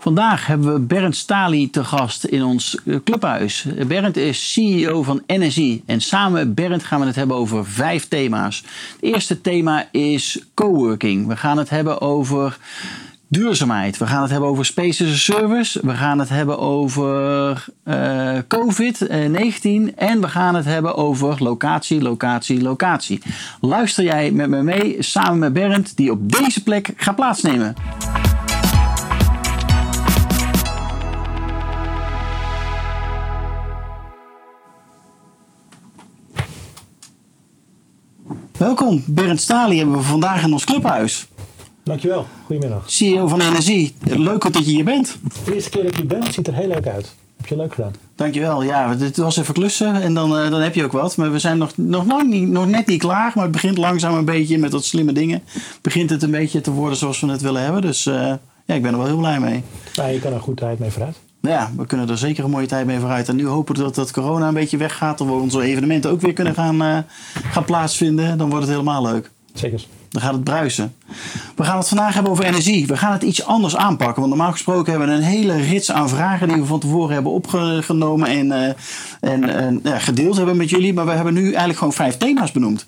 Vandaag hebben we Bernd Stali te gast in ons eh, clubhuis. Bernd is CEO van NSI en samen met Bernd gaan we het hebben over vijf thema's. Het eerste thema is coworking. We gaan het hebben over duurzaamheid. We gaan het hebben over Space as a Service. We gaan het hebben over uh, COVID-19. En we gaan het hebben over locatie, locatie, locatie. Luister jij met me mee samen met Bernd, die op deze plek gaat plaatsnemen. Welkom, Bernd Stali hebben we vandaag in ons clubhuis. Dankjewel, goedemiddag. CEO van Energie. Leuk dat je hier bent. De eerste keer dat je bent, ziet er heel leuk uit. Heb je leuk gedaan. Dankjewel. Ja, het was even klussen en dan, uh, dan heb je ook wat. Maar we zijn nog, nog, nog, niet, nog net niet klaar. Maar het begint langzaam een beetje met dat slimme dingen. Begint het een beetje te worden zoals we het willen hebben. Dus uh, ja, ik ben er wel heel blij mee. Ja, je kan er goed tijd mee vooruit. Ja, we kunnen er zeker een mooie tijd mee vooruit. En nu hopen we dat dat corona een beetje weggaat. Dat we onze evenementen ook weer kunnen gaan, uh, gaan plaatsvinden. Dan wordt het helemaal leuk. Zeker. Dan gaat het bruisen. We gaan het vandaag hebben over energie. We gaan het iets anders aanpakken. Want normaal gesproken hebben we een hele rits aan vragen die we van tevoren hebben opgenomen en, uh, en, gedeeld hebben met jullie. Maar we hebben nu eigenlijk gewoon vijf thema's benoemd.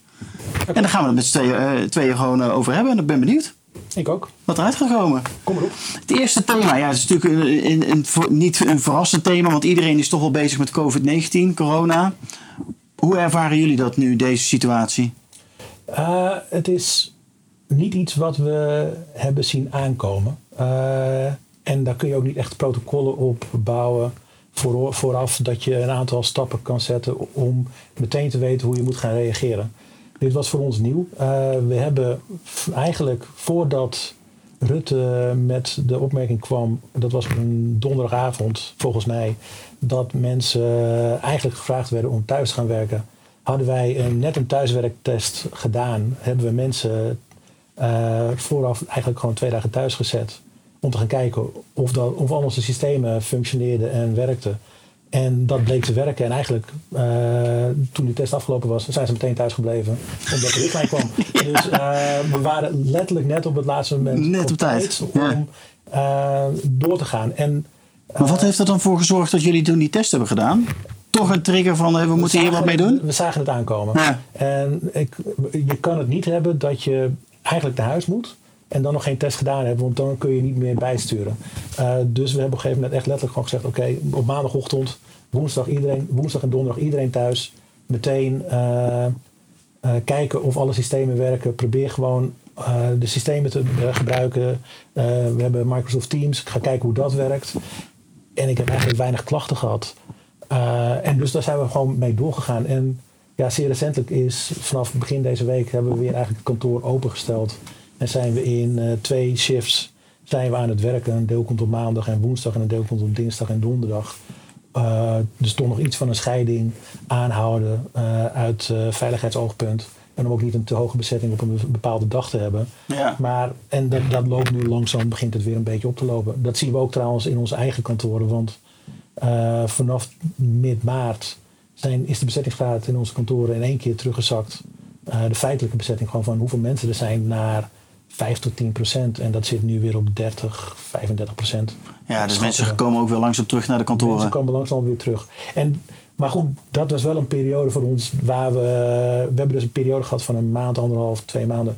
En daar gaan we het met z'n tweeën, uh, tweeën gewoon over hebben. En ik ben benieuwd. Ik ook. Wat eruit gekomen? Kom erop. Het eerste thema, ja, het is natuurlijk een, een, een, niet een verrassend thema, want iedereen is toch wel bezig met COVID-19, corona. Hoe ervaren jullie dat nu, deze situatie? Uh, het is niet iets wat we hebben zien aankomen. Uh, en daar kun je ook niet echt protocollen op bouwen voor, vooraf dat je een aantal stappen kan zetten om meteen te weten hoe je moet gaan reageren. Dit was voor ons nieuw. Uh, we hebben eigenlijk voordat Rutte met de opmerking kwam, dat was een donderdagavond volgens mij, dat mensen eigenlijk gevraagd werden om thuis te gaan werken, hadden wij een, net een thuiswerktest gedaan. Hebben we mensen uh, vooraf eigenlijk gewoon twee dagen thuis gezet om te gaan kijken of, dat, of al onze systemen functioneerden en werkten. En dat bleek te werken. En eigenlijk, uh, toen die test afgelopen was, zijn ze meteen thuis gebleven. Omdat de richtlijn kwam. ja. Dus uh, we waren letterlijk net op het laatste moment net op, tijd om uh, door te gaan. En, maar wat heeft er dan voor gezorgd dat jullie toen die test hebben gedaan? Toch een trigger van we, we moeten zagen, hier wat mee doen? We zagen het aankomen. Ja. En ik, je kan het niet hebben dat je eigenlijk naar huis moet en dan nog geen test gedaan hebben, want dan kun je niet meer bijsturen. Uh, dus we hebben op een gegeven moment echt letterlijk gewoon gezegd: oké, op maandagochtend, woensdag, iedereen, woensdag en donderdag iedereen thuis. Meteen uh, uh, kijken of alle systemen werken. Probeer gewoon de systemen te gebruiken. we hebben Microsoft Teams. Ik ga kijken hoe dat werkt. En ik heb eigenlijk weinig klachten gehad. en dus daar zijn we gewoon mee doorgegaan. En ja, zeer recentelijk is vanaf begin deze week hebben we weer eigenlijk het kantoor opengesteld. En zijn we in uh, twee shifts zijn we aan het werken. Een deel komt op maandag en woensdag en een deel komt op dinsdag en donderdag. Uh, dus toch nog iets van een scheiding aanhouden uh, uit veiligheidsoogpunt. En om ook niet een te hoge bezetting op een bepaalde dag te hebben. Ja. Maar, en dat, dat loopt nu langzaam, begint het weer een beetje op te lopen. Dat zien we ook trouwens in onze eigen kantoren. Want vanaf mid-maart zijn, is de bezettingsgraad in onze kantoren in één keer teruggezakt. de feitelijke bezetting gewoon van hoeveel mensen er zijn naar 5 tot 10 procent. En dat zit nu weer op 30, 35 procent. Ja, dus mensen komen ook weer langzaam terug naar de kantoren. Mensen komen langzaam weer terug. En, maar goed, dat was wel een periode voor ons waar we... We hebben dus een periode gehad van een maand, anderhalf, twee maanden...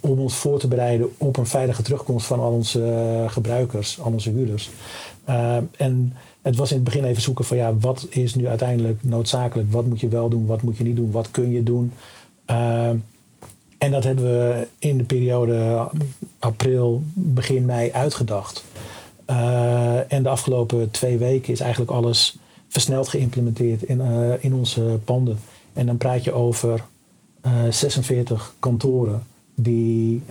om ons voor te bereiden op een veilige terugkomst van al onze gebruikers, al onze huurders. Uh, en het was in het begin even zoeken van ja, wat is nu uiteindelijk noodzakelijk? Wat moet je wel doen? Wat moet je niet doen? Wat kun je doen? Uh, en dat hebben we in de periode april, begin mei uitgedacht. Uh, en de afgelopen twee weken is eigenlijk alles versneld geïmplementeerd in, uh, in onze panden. En dan praat je over uh, 46 kantoren die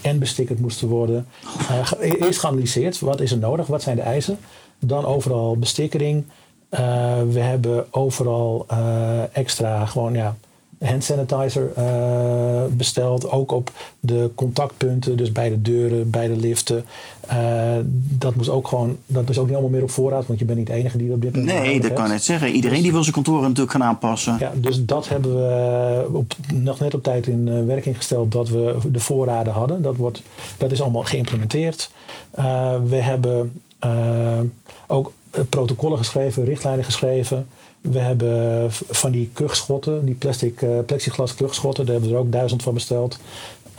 en bestikkerd moesten worden. eerst geanalyseerd, wat is er nodig, wat zijn de eisen. Dan overal bestikkering. we hebben overal extra gewoon ja, hand sanitizer uh, besteld. Ook op de contactpunten, dus bij de deuren, bij de liften. Uh, dat, moest ook gewoon, dat is ook niet allemaal meer op voorraad, want je bent niet de enige die op dit moment. Nee, dat kan ik net zeggen. Iedereen dus, die wil zijn kantoren natuurlijk gaan aanpassen. Ja, dus dat hebben we op, nog net op tijd in werking gesteld dat we de voorraden hadden. Dat, wordt, dat is allemaal geïmplementeerd. we hebben ook protocollen geschreven, richtlijnen geschreven. We hebben van die kuchschotten, die plastic, uh, plexiglas kuchschotten, daar hebben we er ook duizend van besteld.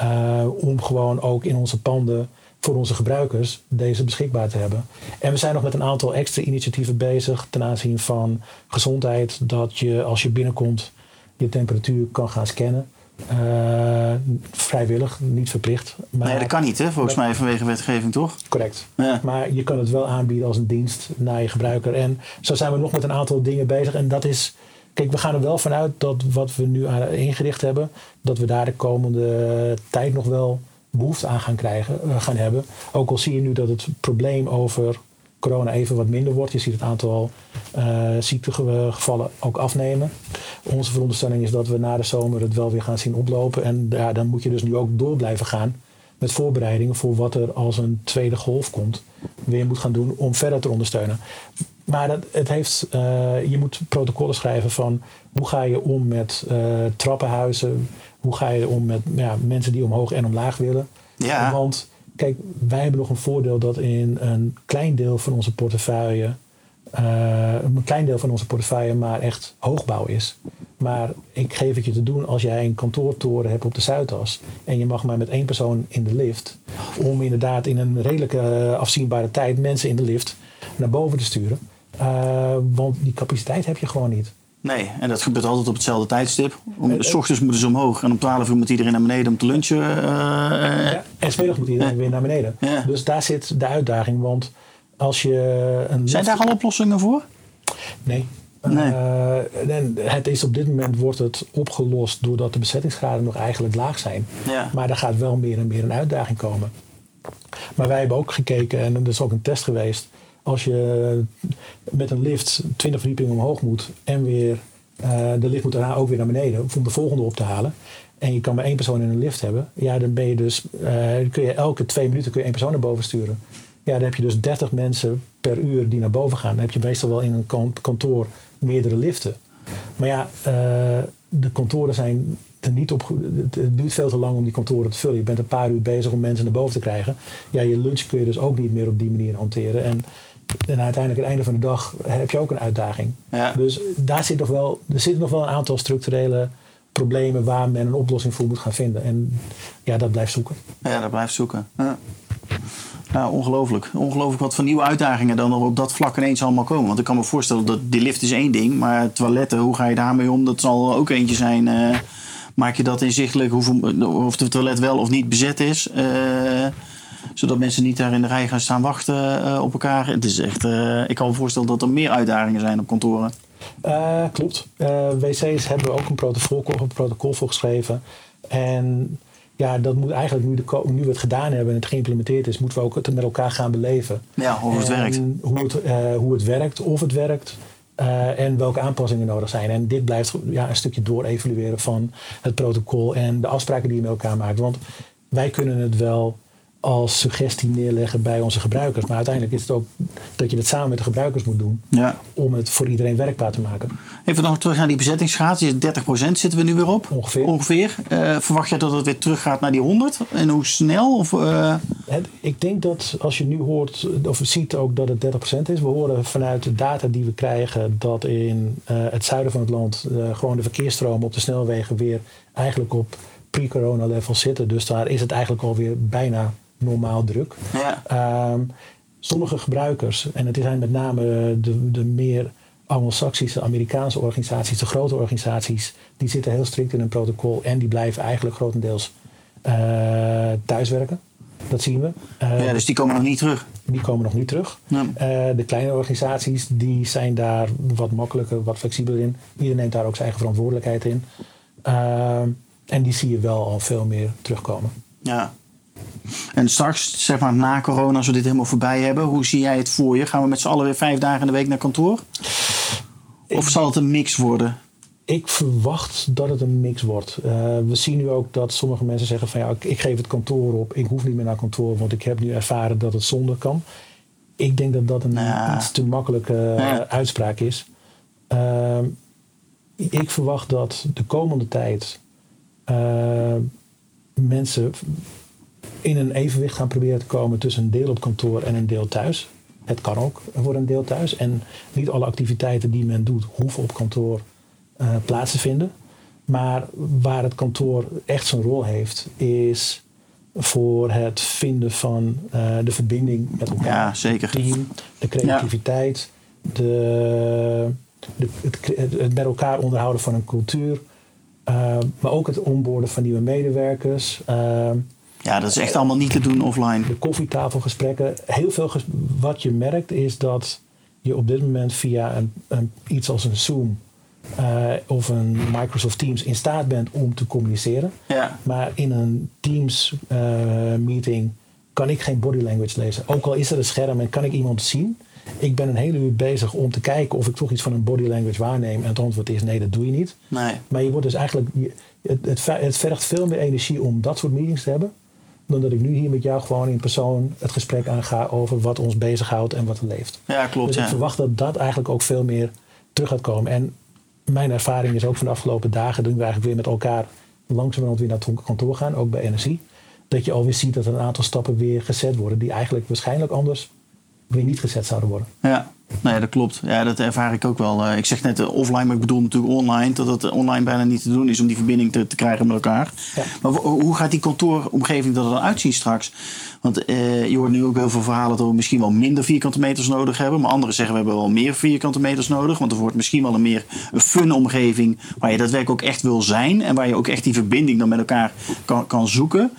Uh, om gewoon ook in onze panden voor onze gebruikers deze beschikbaar te hebben. En we zijn nog met een aantal extra initiatieven bezig ten aanzien van gezondheid. Dat je als je binnenkomt je temperatuur kan gaan scannen. Uh, vrijwillig, niet verplicht. Maar nee, dat kan niet, hè? volgens mij vanwege wetgeving, toch? Correct. Ja. Maar je kan het wel aanbieden als een dienst naar je gebruiker. En zo zijn we nog met een aantal dingen bezig. En dat is. Kijk, we gaan er wel vanuit dat wat we nu aan ingericht hebben, dat we daar de komende tijd nog wel behoefte aan gaan krijgen, uh, gaan hebben. Ook al zie je nu dat het probleem over corona even wat minder wordt. Je ziet het aantal uh, ziektegevallen ook afnemen. Onze veronderstelling is dat we na de zomer het wel weer gaan zien oplopen. En ja, dan moet je dus nu ook door blijven gaan met voorbereidingen voor wat er als een tweede golf komt. Weer moet gaan doen om verder te ondersteunen. Maar dat, het heeft, uh, je moet protocollen schrijven van hoe ga je om met uh, trappenhuizen. Hoe ga je om met ja, mensen die omhoog en omlaag willen. Ja. Want Kijk, wij hebben nog een voordeel dat in een klein deel van onze portefeuille, uh, een klein deel van onze portefeuille maar echt hoogbouw is. Maar ik geef het je te doen als jij een kantoortoren hebt op de Zuidas en je mag maar met één persoon in de lift, om inderdaad in een redelijke afzienbare tijd mensen in de lift naar boven te sturen. Uh, want die capaciteit heb je gewoon niet. Nee, en dat gebeurt altijd op hetzelfde tijdstip. Om, s ochtends moeten ze omhoog en om 12 uur moet iedereen naar beneden om te lunchen. Uh, ja, en smiddag moet iedereen weer naar beneden. Dus daar zit de uitdaging. Want als je een. Zijn daar al oplossingen voor? Nee. Nee. Uh, en het is op dit moment wordt het opgelost doordat de bezettingsgraden nog eigenlijk laag zijn. Ja. Maar er gaat wel meer en meer een uitdaging komen. Maar wij hebben ook gekeken, en er is ook een test geweest als je met een lift 20 verdiepingen omhoog moet en weer uh, de lift moet daarna ook weer naar beneden om de volgende op te halen. En je kan maar één persoon in een lift hebben. Ja, dan ben je dus, uh, kun je elke twee minuten kun je één persoon naar boven sturen. Ja, dan heb je dus 30 mensen per uur die naar boven gaan. Dan heb je meestal wel in een kantoor meerdere liften. Maar ja, uh, de kantoren zijn er niet op. Het duurt veel te lang om die kantoren te vullen. Je bent een paar uur bezig om mensen naar boven te krijgen. Ja, je lunch kun je dus ook niet meer op die manier hanteren. En en uiteindelijk, aan het einde van de dag, heb je ook een uitdaging. Ja. Dus daar zit nog wel, er zitten nog wel een aantal structurele problemen waar men een oplossing voor moet gaan vinden. En ja, dat blijft zoeken. Ja, dat blijft zoeken. Ja. Nou, ongelooflijk. Ongelooflijk wat voor nieuwe uitdagingen dan op dat vlak ineens allemaal komen. Want ik kan me voorstellen dat die lift is één ding, maar toiletten, hoe ga je daarmee om? Dat zal ook eentje zijn. Uh, maak je dat inzichtelijk hoeveel, of de toilet wel of niet bezet is? Uh, zodat mensen niet daar in de rij gaan staan wachten uh, op elkaar. Het is echt, uh, ik kan me voorstellen dat er meer uitdagingen zijn op kantoren. Uh, klopt. wc's hebben we ook een protocol, een protocol voor geschreven. En ja, dat moet eigenlijk nu, de, nu we het gedaan hebben en het geïmplementeerd is, moeten we ook het met elkaar gaan beleven. Ja, hoe het werkt. Hoe het, hoe het werkt, of het werkt. Uh, en welke aanpassingen nodig zijn. En dit blijft ja, een stukje door-evalueren van het protocol en de afspraken die je met elkaar maakt. Want wij kunnen het wel als suggestie neerleggen bij onze gebruikers. Maar uiteindelijk is het ook dat je het samen met de gebruikers moet doen. Ja. Om het voor iedereen werkbaar te maken. Even nog terug naar die bezettingsgraad. 30% zitten we nu weer op. Ongeveer. Ongeveer. Uh, verwacht je dat het weer teruggaat naar die 100? En hoe snel? Of, uh... het, ik denk dat als je nu hoort, of ziet ook dat het 30% is. We horen vanuit de data die we krijgen dat in uh, het zuiden van het land gewoon de verkeersstromen op de snelwegen weer eigenlijk op pre-corona levels zitten. Dus daar is het eigenlijk alweer bijna normaal druk. Ja. Ehm, sommige gebruikers, en het zijn met name de, de meer Anglo-Saxische Amerikaanse organisaties, de grote organisaties, die zitten heel strikt in een protocol en die blijven eigenlijk grotendeels uh, thuiswerken. Dat zien we. Uh, ja, dus die komen nog niet terug? Die komen nog niet terug. Ja. Uh, de kleine organisaties die zijn daar wat makkelijker, wat flexibeler in. Iedereen neemt daar ook zijn eigen verantwoordelijkheid in. Uh, en die zie je wel al veel meer terugkomen. Ja, En straks, zeg maar na corona, als we dit helemaal voorbij hebben, hoe zie jij het voor je? Gaan we met z'n allen weer vijf dagen in de week naar kantoor? Of zal het een mix worden? Ik verwacht dat het een mix wordt. Uh, we zien nu ook dat sommige mensen zeggen van ja, ik geef het kantoor op. Ik hoef niet meer naar kantoor, want ik heb nu ervaren dat het zonder kan. Ik denk dat dat een ja. iets te makkelijke ja. uitspraak is. Uh, ik verwacht dat de komende tijd mensen in een evenwicht gaan proberen te komen tussen een deel op kantoor en een deel thuis. Het kan ook voor een deel thuis. En niet alle activiteiten die men doet, hoeven op kantoor uh, plaats te vinden. Maar waar het kantoor echt zijn rol heeft, is voor het vinden van uh, de verbinding met elkaar. Ja, zeker. Team, de creativiteit, ja. de, de, het, het, met elkaar onderhouden van een cultuur. Uh, maar ook het onboorden van nieuwe medewerkers. Ja, dat is echt allemaal niet te doen offline. De koffietafelgesprekken. Heel veel wat je merkt is dat je op dit moment via een, een, iets als een Zoom uh, of een Microsoft Teams in staat bent om te communiceren. Ja. Maar in een Teams uh, meeting kan ik geen body language lezen. Ook al is er een scherm en kan ik iemand zien. Ik ben een hele uur bezig om te kijken of ik toch iets van een body language waarneem. En het antwoord is nee, dat doe je niet. Nee. Maar je wordt dus eigenlijk. Het, het, het vergt veel meer energie om dat soort meetings te hebben. Dan dat ik nu hier met jou gewoon in persoon het gesprek aanga over wat ons bezighoudt en wat er leeft. Ja, klopt. Dus ja. ik verwacht dat dat eigenlijk ook veel meer terug gaat komen. En mijn ervaring is ook van de afgelopen dagen, toen we eigenlijk weer met elkaar langzamerhand weer naar het kantoor gaan, ook bij energie, dat je alweer ziet dat een aantal stappen weer gezet worden die eigenlijk waarschijnlijk anders weer niet gezet zouden worden. Ja, nou ja, dat klopt. Ja, dat ervaar ik ook wel. Ik zeg net offline, maar ik bedoel natuurlijk online. Dat het online bijna niet te doen is om die verbinding te, te krijgen met elkaar. Ja. Maar hoe gaat die kantooromgeving er dan uitzien straks? Want eh, je hoort nu ook heel veel verhalen dat we misschien wel minder vierkante meters nodig hebben. Maar anderen zeggen we hebben wel meer vierkante meters nodig. Want er wordt misschien wel een meer fun omgeving waar je daadwerkelijk ook echt wil zijn. En waar je ook echt die verbinding dan met elkaar kan, kan zoeken.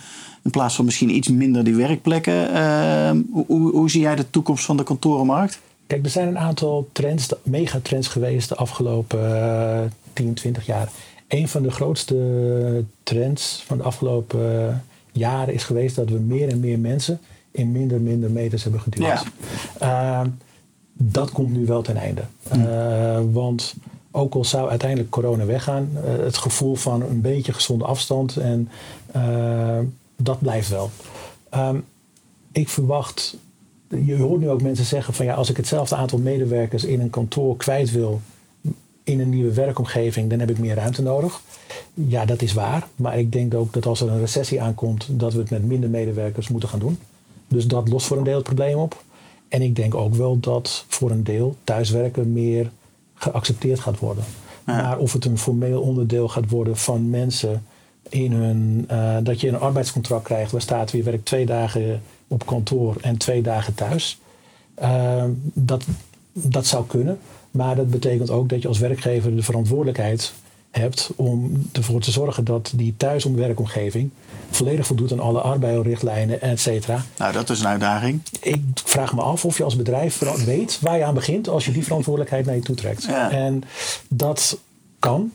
In plaats van misschien iets minder die werkplekken. Uh, hoe, hoe zie jij de toekomst van de kantorenmarkt? Kijk, er zijn een aantal trends, megatrends geweest de afgelopen uh, 10, 20 jaar. Een van de grootste trends van de afgelopen jaren is geweest dat we meer en meer mensen in minder en minder meters hebben geduwd. Ja. Uh, dat komt nu wel ten einde. Uh, want ook al zou uiteindelijk corona weggaan, uh, het gevoel van een beetje gezonde afstand en dat blijft wel. Um, ik verwacht, je hoort nu ook mensen zeggen van ja, als ik hetzelfde aantal medewerkers in een kantoor kwijt wil in een nieuwe werkomgeving, dan heb ik meer ruimte nodig. Ja, dat is waar. Maar ik denk ook dat als er een recessie aankomt, dat we het met minder medewerkers moeten gaan doen. Dus dat lost voor een deel het probleem op. En ik denk ook wel dat voor een deel thuiswerken meer geaccepteerd gaat worden. Maar of het een formeel onderdeel gaat worden van mensen in hun. Uh, dat je een arbeidscontract krijgt waar staat je werkt twee dagen op kantoor en twee dagen thuis. Uh, dat, dat zou kunnen. Maar dat betekent ook dat je als werkgever de verantwoordelijkheid hebt om ervoor te zorgen dat die thuisomwerkomgeving volledig voldoet aan alle arbeidsrichtlijnen, et cetera. Nou, dat is een uitdaging. Ik vraag me af of je als bedrijf weet waar je aan begint als je die verantwoordelijkheid naar je toe trekt. Ja. En dat kan.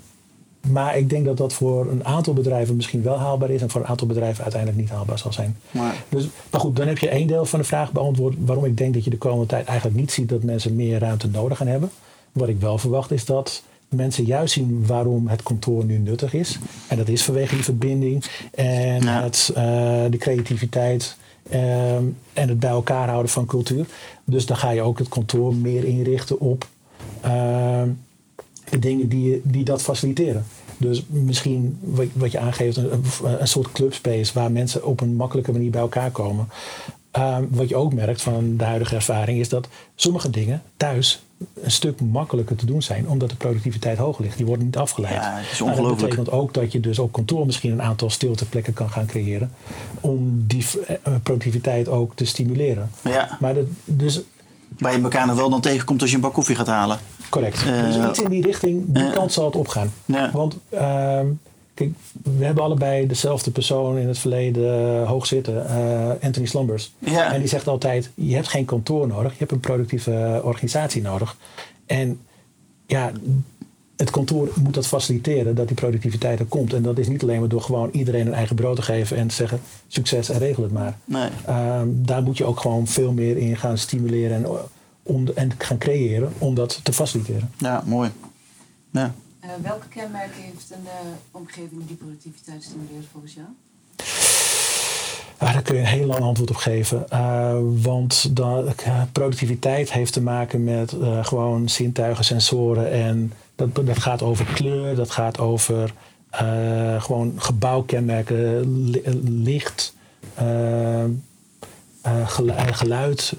Maar ik denk dat dat voor een aantal bedrijven misschien wel haalbaar is en voor een aantal bedrijven uiteindelijk niet haalbaar zal zijn. Maar, dus, maar goed, dan heb je één deel van de vraag beantwoord waarom ik denk dat je de komende tijd eigenlijk niet ziet dat mensen meer ruimte nodig gaan hebben. Wat ik wel verwacht is dat mensen juist zien waarom het kantoor nu nuttig is. En dat is vanwege die verbinding en Ja. het, uh, de creativiteit ehm, en het bij elkaar houden van cultuur. Dus dan ga je ook het kantoor meer inrichten op ehm, de dingen die, die dat faciliteren. Dus misschien wat, wat je aangeeft, een, een soort clubspace waar mensen op een makkelijke manier bij elkaar komen. Uh, wat je ook merkt van de huidige ervaring is dat sommige dingen thuis een stuk makkelijker te doen zijn, omdat de productiviteit hoog ligt. Die worden niet afgeleid. Ja, het is Nou, dat ongelooflijk. betekent ook dat je dus op kantoor misschien een aantal stilteplekken kan gaan creëren om die uh, productiviteit ook te stimuleren. Ja, Maar dat, dus waar je elkaar nog wel dan tegenkomt als je een bak koffie gaat halen. correct. Eh, dus iets in die richting, die ja. kant zal het opgaan. Want ehm, kijk, we hebben allebei dezelfde persoon in het verleden hoog zitten, eh, Anthony Slumbers. Ja. En die zegt altijd, je hebt geen kantoor nodig, je hebt een productieve organisatie nodig. En ja, het kantoor moet dat faciliteren, dat die productiviteit er komt. En dat is niet alleen maar door gewoon iedereen een eigen brood te geven en te zeggen succes en regel het maar. Nee. Ehm, daar moet je ook gewoon veel meer in gaan stimuleren en, om, en gaan creëren om dat te faciliteren. Ja, mooi. Ja. Uh, welke kenmerken heeft een uh, omgeving die productiviteit stimuleert volgens jou? Ah, daar kun je een heel lang antwoord op geven. Uh, want productiviteit heeft te maken met gewoon zintuigen, sensoren en dat, dat gaat over kleur, dat gaat over uh, gewoon gebouwkenmerken, licht, uh, geluid.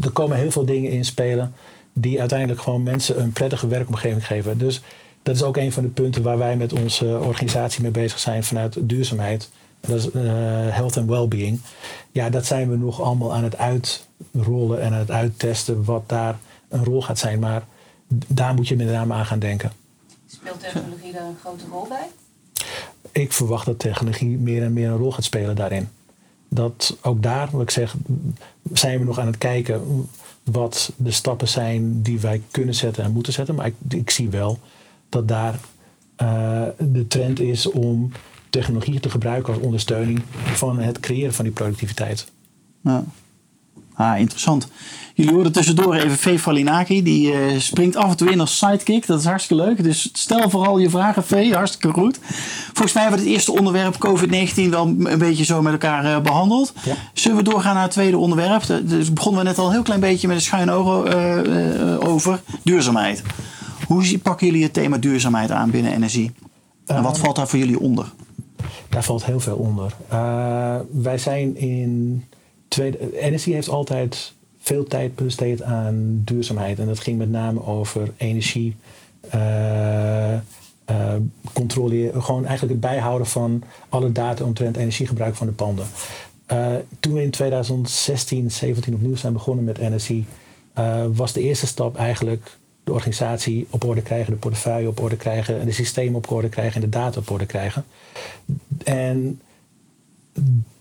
er komen heel veel dingen in spelen die uiteindelijk gewoon mensen een prettige werkomgeving geven. Dus dat is ook een van de punten waar wij met onze organisatie mee bezig zijn vanuit duurzaamheid. Dat is health and well-being. Ja, dat zijn we nog allemaal aan het uitrollen en aan het uittesten wat daar een rol gaat zijn. Maar daar moet je met name aan gaan denken. Speelt technologie daar een grote rol bij? Ik verwacht dat technologie meer en meer een rol gaat spelen daarin. Dat ook daar, wat ik zeg, zijn we nog aan het kijken wat de stappen zijn die wij kunnen zetten en moeten zetten. Maar ik, ik zie wel dat daar uh, de trend is om technologie te gebruiken als ondersteuning van het creëren van die productiviteit. Ja. Ah, interessant. Jullie horen tussendoor even Vee Falinaki. Die uh, springt af en toe in als sidekick. Dat is hartstikke leuk. Dus stel vooral je vragen, Vee. Hartstikke goed. Volgens mij hebben we het eerste onderwerp COVID-19 wel een beetje zo met elkaar uh, behandeld. Ja. Zullen we doorgaan naar het tweede onderwerp? Dus begonnen we net al een heel klein beetje met een schuin oog uh, over duurzaamheid. Hoe pakken jullie het thema duurzaamheid aan binnen energie? En wat valt daar voor jullie onder? Daar valt heel veel onder. wij zijn in Tweede, energie heeft altijd veel tijd besteed aan duurzaamheid. En dat ging met name over energie. Uh, gewoon eigenlijk het bijhouden van alle data omtrent energiegebruik van de panden. Uh, toen we in 2016, 17 opnieuw zijn begonnen met energie, was de eerste stap eigenlijk de organisatie op orde krijgen, de portefeuille op orde krijgen, en de systemen op orde krijgen en de data op orde krijgen. En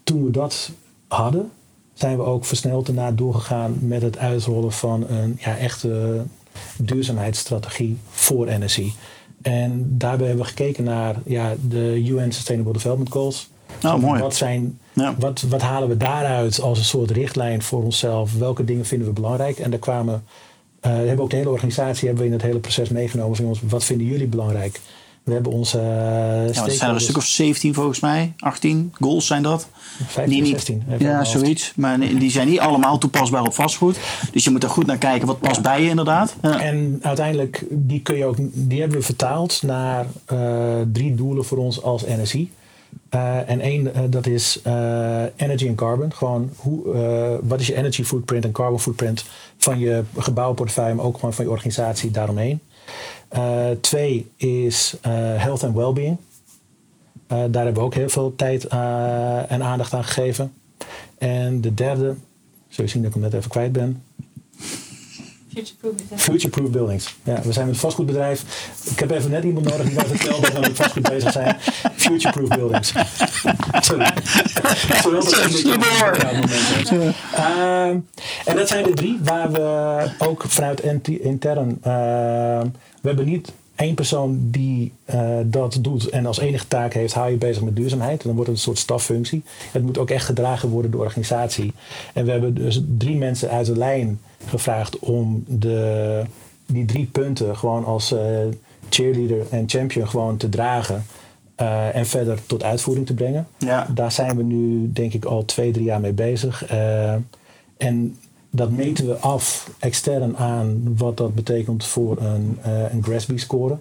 toen we dat hadden, zijn we ook versneld daarna doorgegaan met het uitrollen van een ja, echte duurzaamheidsstrategie voor energie. En daarbij hebben we gekeken naar ja, de UN Sustainable Development Goals. Oh, mooi. Wat, zijn, ja. wat, wat halen we daaruit als een soort richtlijn voor onszelf? Welke dingen vinden we belangrijk? En daar kwamen, uh, we hebben ook de hele organisatie hebben we in het hele proces meegenomen van ons. Wat vinden jullie belangrijk? We hebben onze. Uh, ja, zijn er een stuk of 17 volgens mij, 18 goals zijn dat. 15, 16. Ja, zoiets. Maar die zijn niet allemaal toepasbaar op vastgoed. Dus je moet er goed naar kijken wat past bij je inderdaad. Ja. En uiteindelijk, die, kun je ook, die hebben we vertaald naar uh, drie doelen voor ons als NSI. Uh, en één, uh, dat is energy en carbon. Gewoon hoe, wat is je energy footprint en carbon footprint van je gebouwportefeuille, maar ook gewoon van je organisatie daaromheen. Uh, twee is uh, health and well-being. Uh, daar hebben we ook heel veel tijd en aandacht aan gegeven. En de derde, zul je zien dat ik hem net even kwijt ben. Future-proof buildings. Ja, we zijn met een vastgoedbedrijf. Ik heb even net iemand nodig die mij vertelt dat we met vastgoed bezig zijn. Future-proof buildings. Sorry. Sorry. Uh, en dat zijn de drie waar we ook vanuit intern we hebben niet één persoon die uh, dat doet en als enige taak heeft, hou je bezig met duurzaamheid. Dan wordt het een soort staffunctie. Het moet ook echt gedragen worden door de organisatie. En we hebben dus drie mensen uit de lijn gevraagd om de, die drie punten gewoon als uh, cheerleader en champion gewoon te dragen. Uh, en verder tot uitvoering te brengen. Ja. Daar zijn we nu denk ik al twee, drie jaar mee bezig. en dat meten we af extern aan wat dat betekent voor een, uh, een Grasby-score.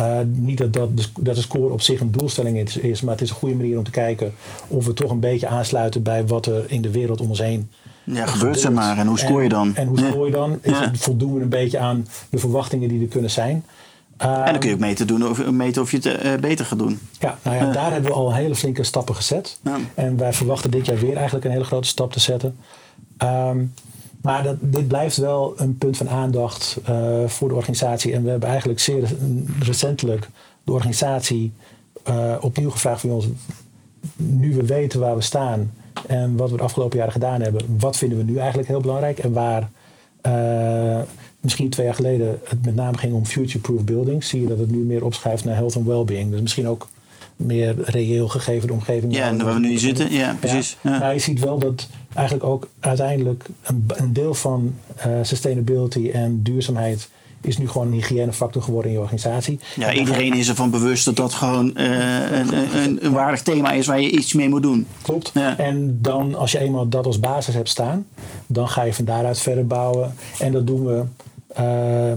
Uh, niet dat, dat, de, dat de score op zich een doelstelling is, is, maar het is een goede manier om te kijken of we toch een beetje aansluiten bij wat er in de wereld om ons heen ja, gebeurt. Zeg maar. En hoe scoor je dan? En, en hoe scoor je dan? Is het, voldoen we een beetje aan de verwachtingen die er kunnen zijn? En dan kun je ook meten, doen of, meten of je het uh, beter gaat doen. Ja, nou ja, daar hebben we al hele flinke stappen gezet. Ja. En wij verwachten dit jaar weer eigenlijk een hele grote stap te zetten. Um, maar dat, dit blijft wel een punt van aandacht uh, voor de organisatie. En we hebben eigenlijk zeer recentelijk de organisatie uh, opnieuw gevraagd van ons. Nu we weten waar we staan en wat we de afgelopen jaren gedaan hebben, wat vinden we nu eigenlijk heel belangrijk en waar eh, misschien twee jaar geleden het met name ging om future-proof buildings, zie je dat het nu meer opschrijft naar health and well-being. Dus misschien ook meer reëel gegeven de omgeving. Ja, en waar we nu zitten, ja, precies. Ja. Maar je ziet wel dat eigenlijk ook uiteindelijk een, een deel van uh, sustainability en duurzaamheid is nu gewoon een hygiënefactor geworden in je organisatie. Ja, iedereen is ervan bewust dat dat gewoon uh, een, een, een, waardig thema is waar je iets mee moet doen. Klopt. Ja. En dan als je eenmaal dat als basis hebt staan, dan ga je van daaruit verder bouwen. En dat doen we uh,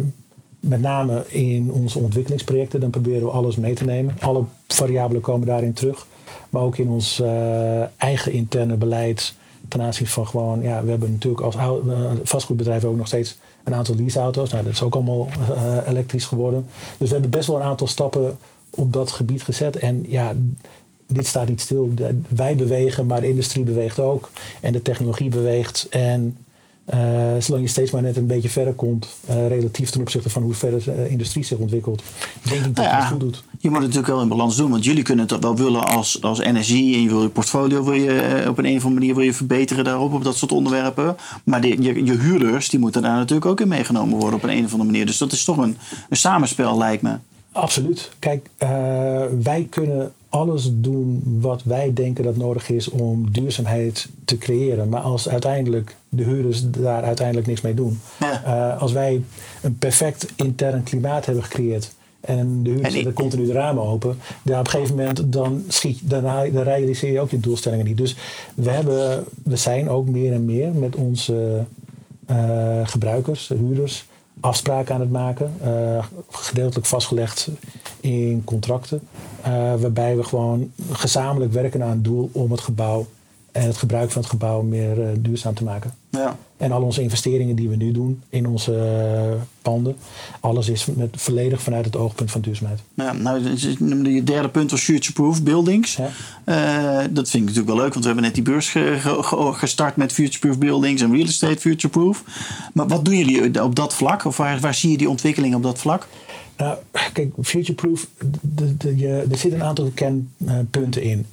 met name in onze ontwikkelingsprojecten. Dan proberen we alles mee te nemen. Alle variabelen komen daarin terug. Maar ook in ons uh, eigen interne beleid ten aanzien van gewoon, ja, we hebben natuurlijk als vastgoedbedrijf ook nog steeds een aantal leaseauto's. Nou, dat is ook allemaal uh, elektrisch geworden. Dus we hebben best wel een aantal stappen op dat gebied gezet. En ja, dit staat niet stil. Wij bewegen, maar de industrie beweegt ook. En de technologie beweegt. En uh, zolang je steeds maar net een beetje verder komt, uh, relatief ten opzichte van hoe verder de industrie zich ontwikkelt, denk ik dat nou ja, het goed doet. Je moet het natuurlijk wel in balans doen, want jullie kunnen het wel willen als, als energie en je wil je portfolio wil je, op een, een of andere manier wil je verbeteren daarop, op dat soort onderwerpen. Maar de, je, je huurders, die moeten daar natuurlijk ook in meegenomen worden op een, een of andere manier. Dus dat is toch een, een samenspel, lijkt me. Absoluut. Kijk, uh, wij kunnen alles doen wat wij denken dat nodig is om duurzaamheid te creëren. Maar als uiteindelijk de huurders daar uiteindelijk niks mee doen. Ja. Uh, als wij een perfect intern klimaat hebben gecreëerd. En de huurders zetten continu de ramen open. Dan op een gegeven moment dan, schiet, dan, dan realiseer je ook je doelstellingen niet. Dus we, hebben, we zijn ook meer en meer met onze uh, gebruikers, huurders, afspraken aan het maken. Uh, gedeeltelijk vastgelegd in contracten. Uh, waarbij we gewoon gezamenlijk werken aan het doel om het gebouw en het gebruik van het gebouw meer uh, duurzaam te maken. Ja. En al onze investeringen die we nu doen in onze uh, panden, alles is met, volledig vanuit het oogpunt van duurzaamheid. Ja, nou, je derde punt was future-proof buildings. Ja. Uh, dat vind ik natuurlijk wel leuk, want we hebben net die beurs ge, ge, gestart met future-proof buildings en real estate future-proof. Maar wat doen jullie op dat vlak? Of waar, waar zie je die ontwikkeling op dat vlak? Nou, kijk, future-proof, er zitten een aantal kenpunten in.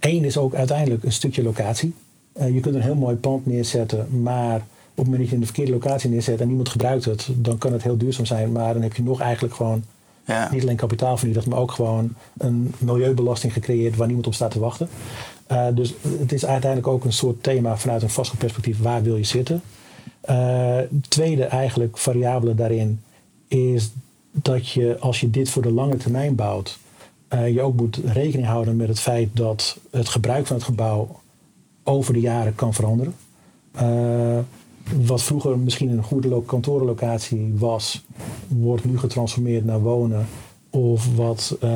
Eén is ook uiteindelijk een stukje locatie. Uh, je kunt een heel mooi pand neerzetten, maar op het moment dat je in de verkeerde locatie neerzet en niemand gebruikt het, dan kan het heel duurzaam zijn. Maar dan heb je nog eigenlijk gewoon ja. niet alleen kapitaal vernietigd, maar ook gewoon een milieubelasting gecreëerd waar niemand op staat te wachten. Uh, dus het is uiteindelijk ook een soort thema vanuit een vastgoedperspectief, waar wil je zitten? Uh, tweede eigenlijk variabele daarin is dat je als je dit voor de lange termijn bouwt, uh, je ook moet rekening houden met het feit dat het gebruik van het gebouw over de jaren kan veranderen. Uh, wat vroeger misschien een goede kantorenlocatie was, wordt nu getransformeerd naar wonen. Of wat uh,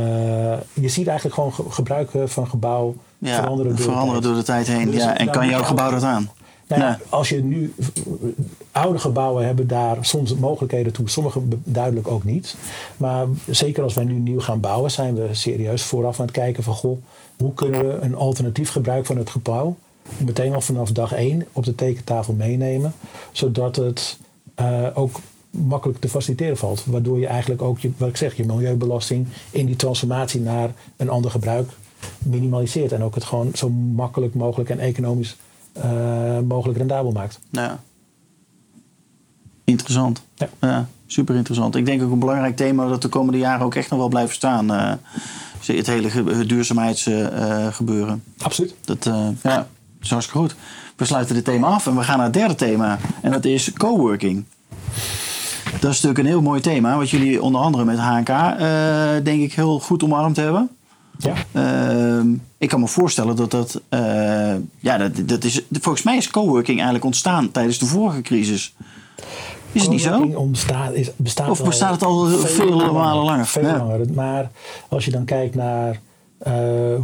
je ziet eigenlijk gewoon gebruiken van gebouw ja, veranderen, door, veranderen de door de tijd heen. Dus, ja, en kan jouw gebouw dat aan? Nou als je nu oude gebouwen hebben daar soms mogelijkheden toe, sommige duidelijk ook niet. Maar zeker als wij nu nieuw gaan bouwen, zijn we serieus vooraf aan het kijken van goh, hoe kunnen we een alternatief gebruik van het gebouw meteen al vanaf dag één op de tekentafel meenemen, zodat het uh, ook makkelijk te faciliteren valt. Waardoor je eigenlijk ook, je, wat ik zeg, je milieubelasting in die transformatie naar een ander gebruik minimaliseert. En ook het gewoon zo makkelijk mogelijk en economisch uh, mogelijk rendabel maakt. Ja. Interessant. Ja. ja. super interessant. Ik denk ook een belangrijk thema dat de komende jaren ook echt nog wel blijven staan. Uh, het hele duurzaamheidsgebeuren. Uh, Absoluut. Dat ja, is hartstikke goed. We sluiten dit thema af en we gaan naar het derde thema. En dat is coworking. Dat is natuurlijk een heel mooi thema, wat jullie onder andere met HNK denk ik heel goed omarmd hebben. Ja. Uh, ik kan me voorstellen dat dat. Uh, ja, dat, dat is. Volgens mij is coworking eigenlijk ontstaan tijdens de vorige crisis. Is het niet zo? Ontstaat, is, bestaat of bestaat het al veel, veel malen langer? Veel ja. langer. Maar als je dan kijkt naar uh,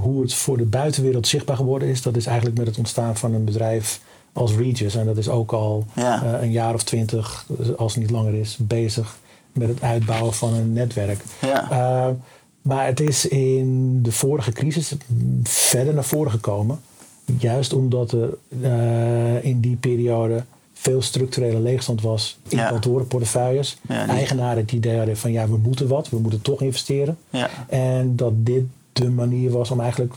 hoe het voor de buitenwereld zichtbaar geworden is, dat is eigenlijk met het ontstaan van een bedrijf als Regis. En dat is ook al ja. uh, een jaar of twintig, als het niet langer is, bezig met het uitbouwen van een netwerk. Ja. Uh, maar het is in de vorige crisis verder naar voren gekomen. Juist omdat er in die periode veel structurele leegstand was in ja. kantorenportefeuilles. Ja, Eigenaren die idee van ja, we moeten wat, we moeten toch investeren. Ja. En dat dit de manier was om eigenlijk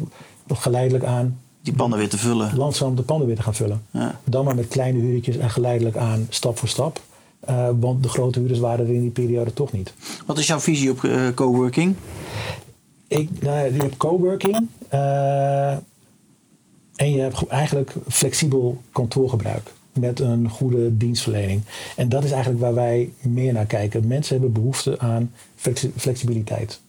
geleidelijk aan die panden weer te vullen. Langzaam de panden weer te gaan vullen. Ja. Dan maar met kleine huurtjes en geleidelijk aan, stap voor stap. Uh, want de grote huurders waren er in die periode toch niet. Wat is jouw visie op uh, coworking? Ik, nou, je hebt coworking uh, en je hebt eigenlijk flexibel kantoorgebruik met een goede dienstverlening. En dat is eigenlijk waar wij meer naar kijken. Mensen hebben behoefte aan flexibiliteit.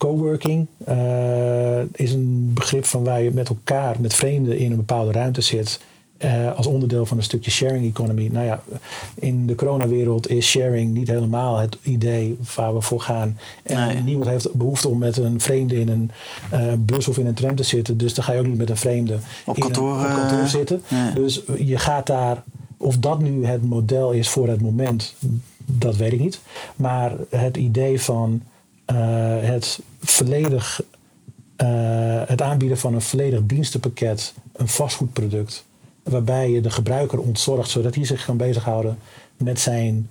Coworking uh, is een begrip van waar je met elkaar, met vreemden in een bepaalde ruimte zit. Uh, als onderdeel van een stukje sharing economy. Nou ja, in de coronawereld is sharing niet helemaal het idee waar we voor gaan. En nee. niemand heeft behoefte om met een vreemde in een uh, bus of in een tram te zitten. Dus dan ga je ook niet met een vreemde op kantoor, een, op kantoor zitten. Nee. Dus je gaat daar, of dat nu het model is voor het moment, dat weet ik niet. Maar het idee van het volledig, het aanbieden van een volledig dienstenpakket, een vastgoedproduct waarbij je de gebruiker ontzorgt, zodat hij zich kan bezighouden met zijn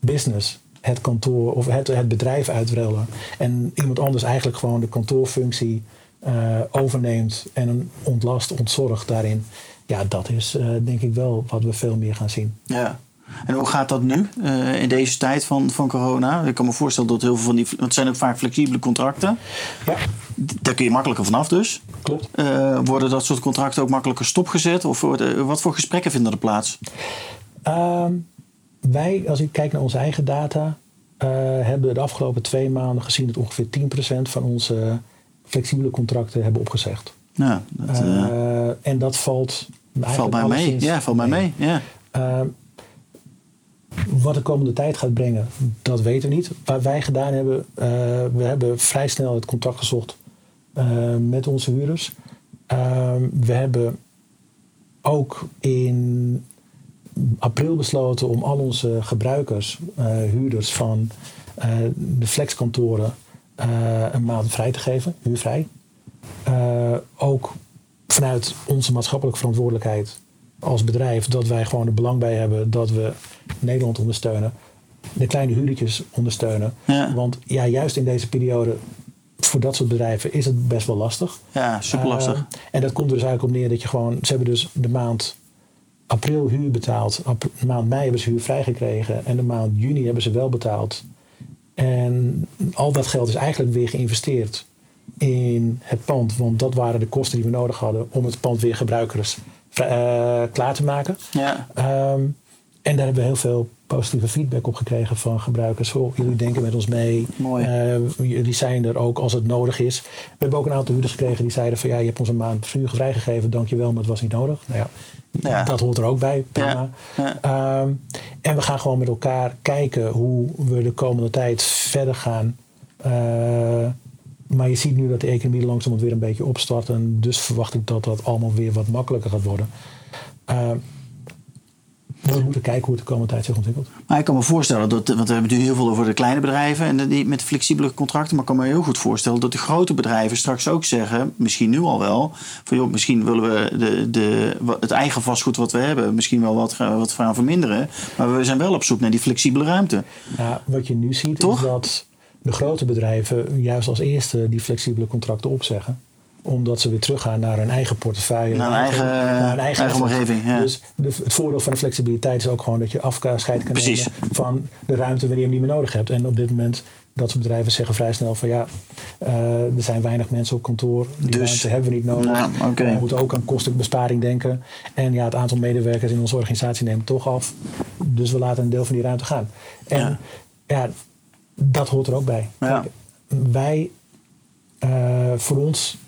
business, het kantoor of het, bedrijf uitrollen. En iemand anders eigenlijk gewoon de kantoorfunctie uh, overneemt en ontlast, ontzorgt daarin. Ja, dat is denk ik wel wat we veel meer gaan zien. Ja. En hoe gaat dat nu uh, in deze tijd van, van corona? Ik kan me voorstellen dat heel veel van die. Want het zijn ook vaak flexibele contracten. Ja. Daar kun je makkelijker vanaf dus. Klopt. Uh, worden dat soort contracten ook makkelijker stopgezet? Of uh, wat voor gesprekken vinden er plaats? Ehm, wij, als ik kijk naar onze eigen data, hebben de afgelopen twee maanden gezien dat ongeveer 10% van onze flexibele contracten hebben opgezegd. Ja, dat, en dat valt. Valt mij mee. Ja, valt mij mee. Ja. Ehm, wat de komende tijd gaat brengen, dat weten we niet. Wat wij gedaan hebben, uh, we hebben vrij snel het contact gezocht uh, met onze huurders. Uh, we hebben ook in april besloten om al onze gebruikers, huurders van de flexkantoren, een maand vrij te geven, huurvrij. ook vanuit onze maatschappelijke verantwoordelijkheid als bedrijf dat wij gewoon er belang bij hebben dat we Nederland ondersteunen. De kleine huurtjes ondersteunen. Ja. Want ja, juist in deze periode voor dat soort bedrijven is het best wel lastig. Ja, super lastig. Uh, en dat komt er dus eigenlijk op neer dat je gewoon... Ze hebben dus de maand april huur betaald. de maand mei hebben ze huur vrijgekregen. En de maand juni hebben ze wel betaald. En al dat geld is eigenlijk weer geïnvesteerd in het pand. Want dat waren de kosten die we nodig hadden om het pand weer gebruikers klaar te maken. Ja. Um, en daar hebben we heel veel positieve feedback op gekregen van gebruikers. Oh, jullie denken met ons mee. Mooi. Uh, jullie zijn er ook als het nodig is. We hebben ook een aantal huurders gekregen die zeiden van ja, je hebt ons een maand vuur vrijgegeven, dankjewel, maar het was niet nodig. Nou ja, ja. dat hoort er ook bij. Prima. Ja. Ja. Um, en we gaan gewoon met elkaar kijken hoe we de komende tijd verder gaan. Uh, maar je ziet nu dat de economie langzamerhand weer een beetje opstart. En dus verwacht ik dat dat allemaal weer wat makkelijker gaat worden. Uh, we moeten kijken hoe het de komende tijd zich ontwikkelt. Maar ik kan me voorstellen dat, want we hebben nu heel veel over de kleine bedrijven en die met flexibele contracten. Maar ik kan me heel goed voorstellen dat de grote bedrijven straks ook zeggen, misschien nu al wel, van joh, misschien willen we de, de, het eigen vastgoed wat we hebben, misschien wel wat, wat gaan verminderen. Maar we zijn wel op zoek naar die flexibele ruimte. Ja, wat je nu ziet Toch? is dat de grote bedrijven juist als eerste die flexibele contracten opzeggen omdat ze weer teruggaan naar hun eigen portefeuille. Naar hun eigen, naar hun eigen, eigen omgeving. Ja. Dus het voordeel van de flexibiliteit is ook gewoon dat je afscheid kan Precies. nemen van de ruimte wanneer je hem niet meer nodig hebt. En op dit moment, dat soort bedrijven zeggen vrij snel van ja, uh, er zijn weinig mensen op kantoor. Die Dus- ruimte hebben we niet nodig. We moeten ook aan kostenbesparing denken. En ja, het aantal medewerkers in onze organisatie neemt toch af. Dus we laten een deel van die ruimte gaan. En Ja. ja, dat hoort er ook bij. Ja. Kijk, wij, uh, voor ons,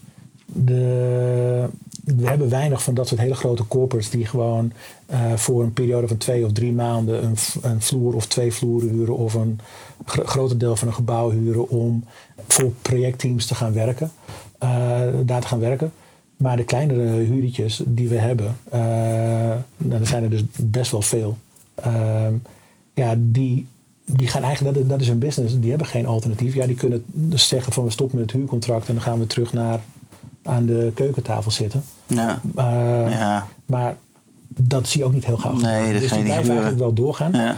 de, we hebben weinig van dat soort hele grote corporates die gewoon uh, voor een periode van twee of drie maanden een, een vloer of twee vloeren huren of een gro groter deel van een gebouw huren om voor projectteams te gaan werken, uh, daar te gaan werken. Maar de kleinere huurtjes die we hebben, uh, nou, er zijn er dus best wel veel. Ehm, ja, die, die gaan eigenlijk, dat, dat is hun business, die hebben geen alternatief. Ja, die kunnen dus zeggen van we stoppen met het huurcontract en dan gaan we terug naar aan de keukentafel zitten. Ja. Uh, Ja. Maar dat zie je ook niet heel gauw. Nee, dat dus die blijven eigenlijk wel doorgaan. Ja.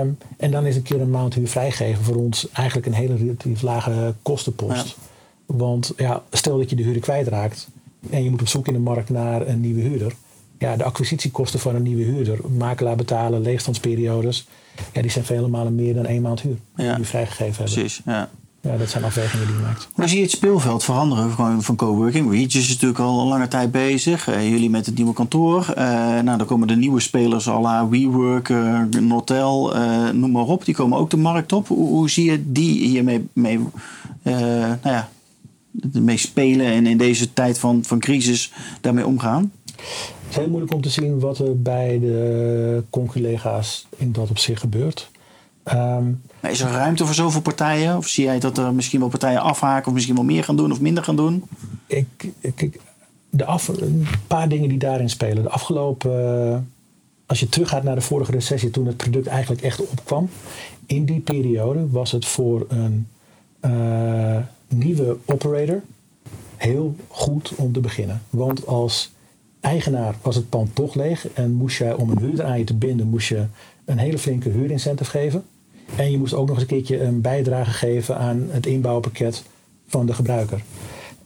Um, en dan is een keer een maand huur vrijgeven voor ons eigenlijk een hele relatief lage kostenpost. Want ja, stel dat je de huur kwijtraakt en je moet op zoek in de markt naar een nieuwe huurder. Ja, de acquisitiekosten van een nieuwe huurder, makelaar betalen, leegstandsperiodes, ja, die zijn vele malen meer dan één maand huur die Ja. we vrijgegeven hebben. Precies, ja. Ja, dat zijn afwegingen die je maakt. Hoe zie je het speelveld veranderen van coworking? Regis is natuurlijk al een lange tijd bezig. Eh, jullie met het nieuwe kantoor. Eh, nou, dan komen de nieuwe spelers à la WeWork, Notel, eh, noem maar op. Die komen ook de markt op. Hoe, hoe zie je die hiermee mee, nou ja, mee spelen en in deze tijd van, van crisis daarmee omgaan? Het is heel moeilijk om te zien wat er bij de conculega's in dat op zich gebeurt. Ehm, Is er ruimte voor zoveel partijen? Of zie jij dat er misschien wel partijen afhaken of misschien wel meer gaan doen of minder gaan doen? ik, ik, de af, een paar dingen die daarin spelen. De afgelopen, eh, als je teruggaat naar de vorige recessie, toen het product eigenlijk echt opkwam. In die periode was het voor een eh, nieuwe operator heel goed om te beginnen. Want als eigenaar was het pand toch leeg en moest je om een huurder aan je te binden, moest je een hele flinke huurincentive geven. En je moest ook nog eens een keertje een bijdrage geven aan het inbouwpakket van de gebruiker.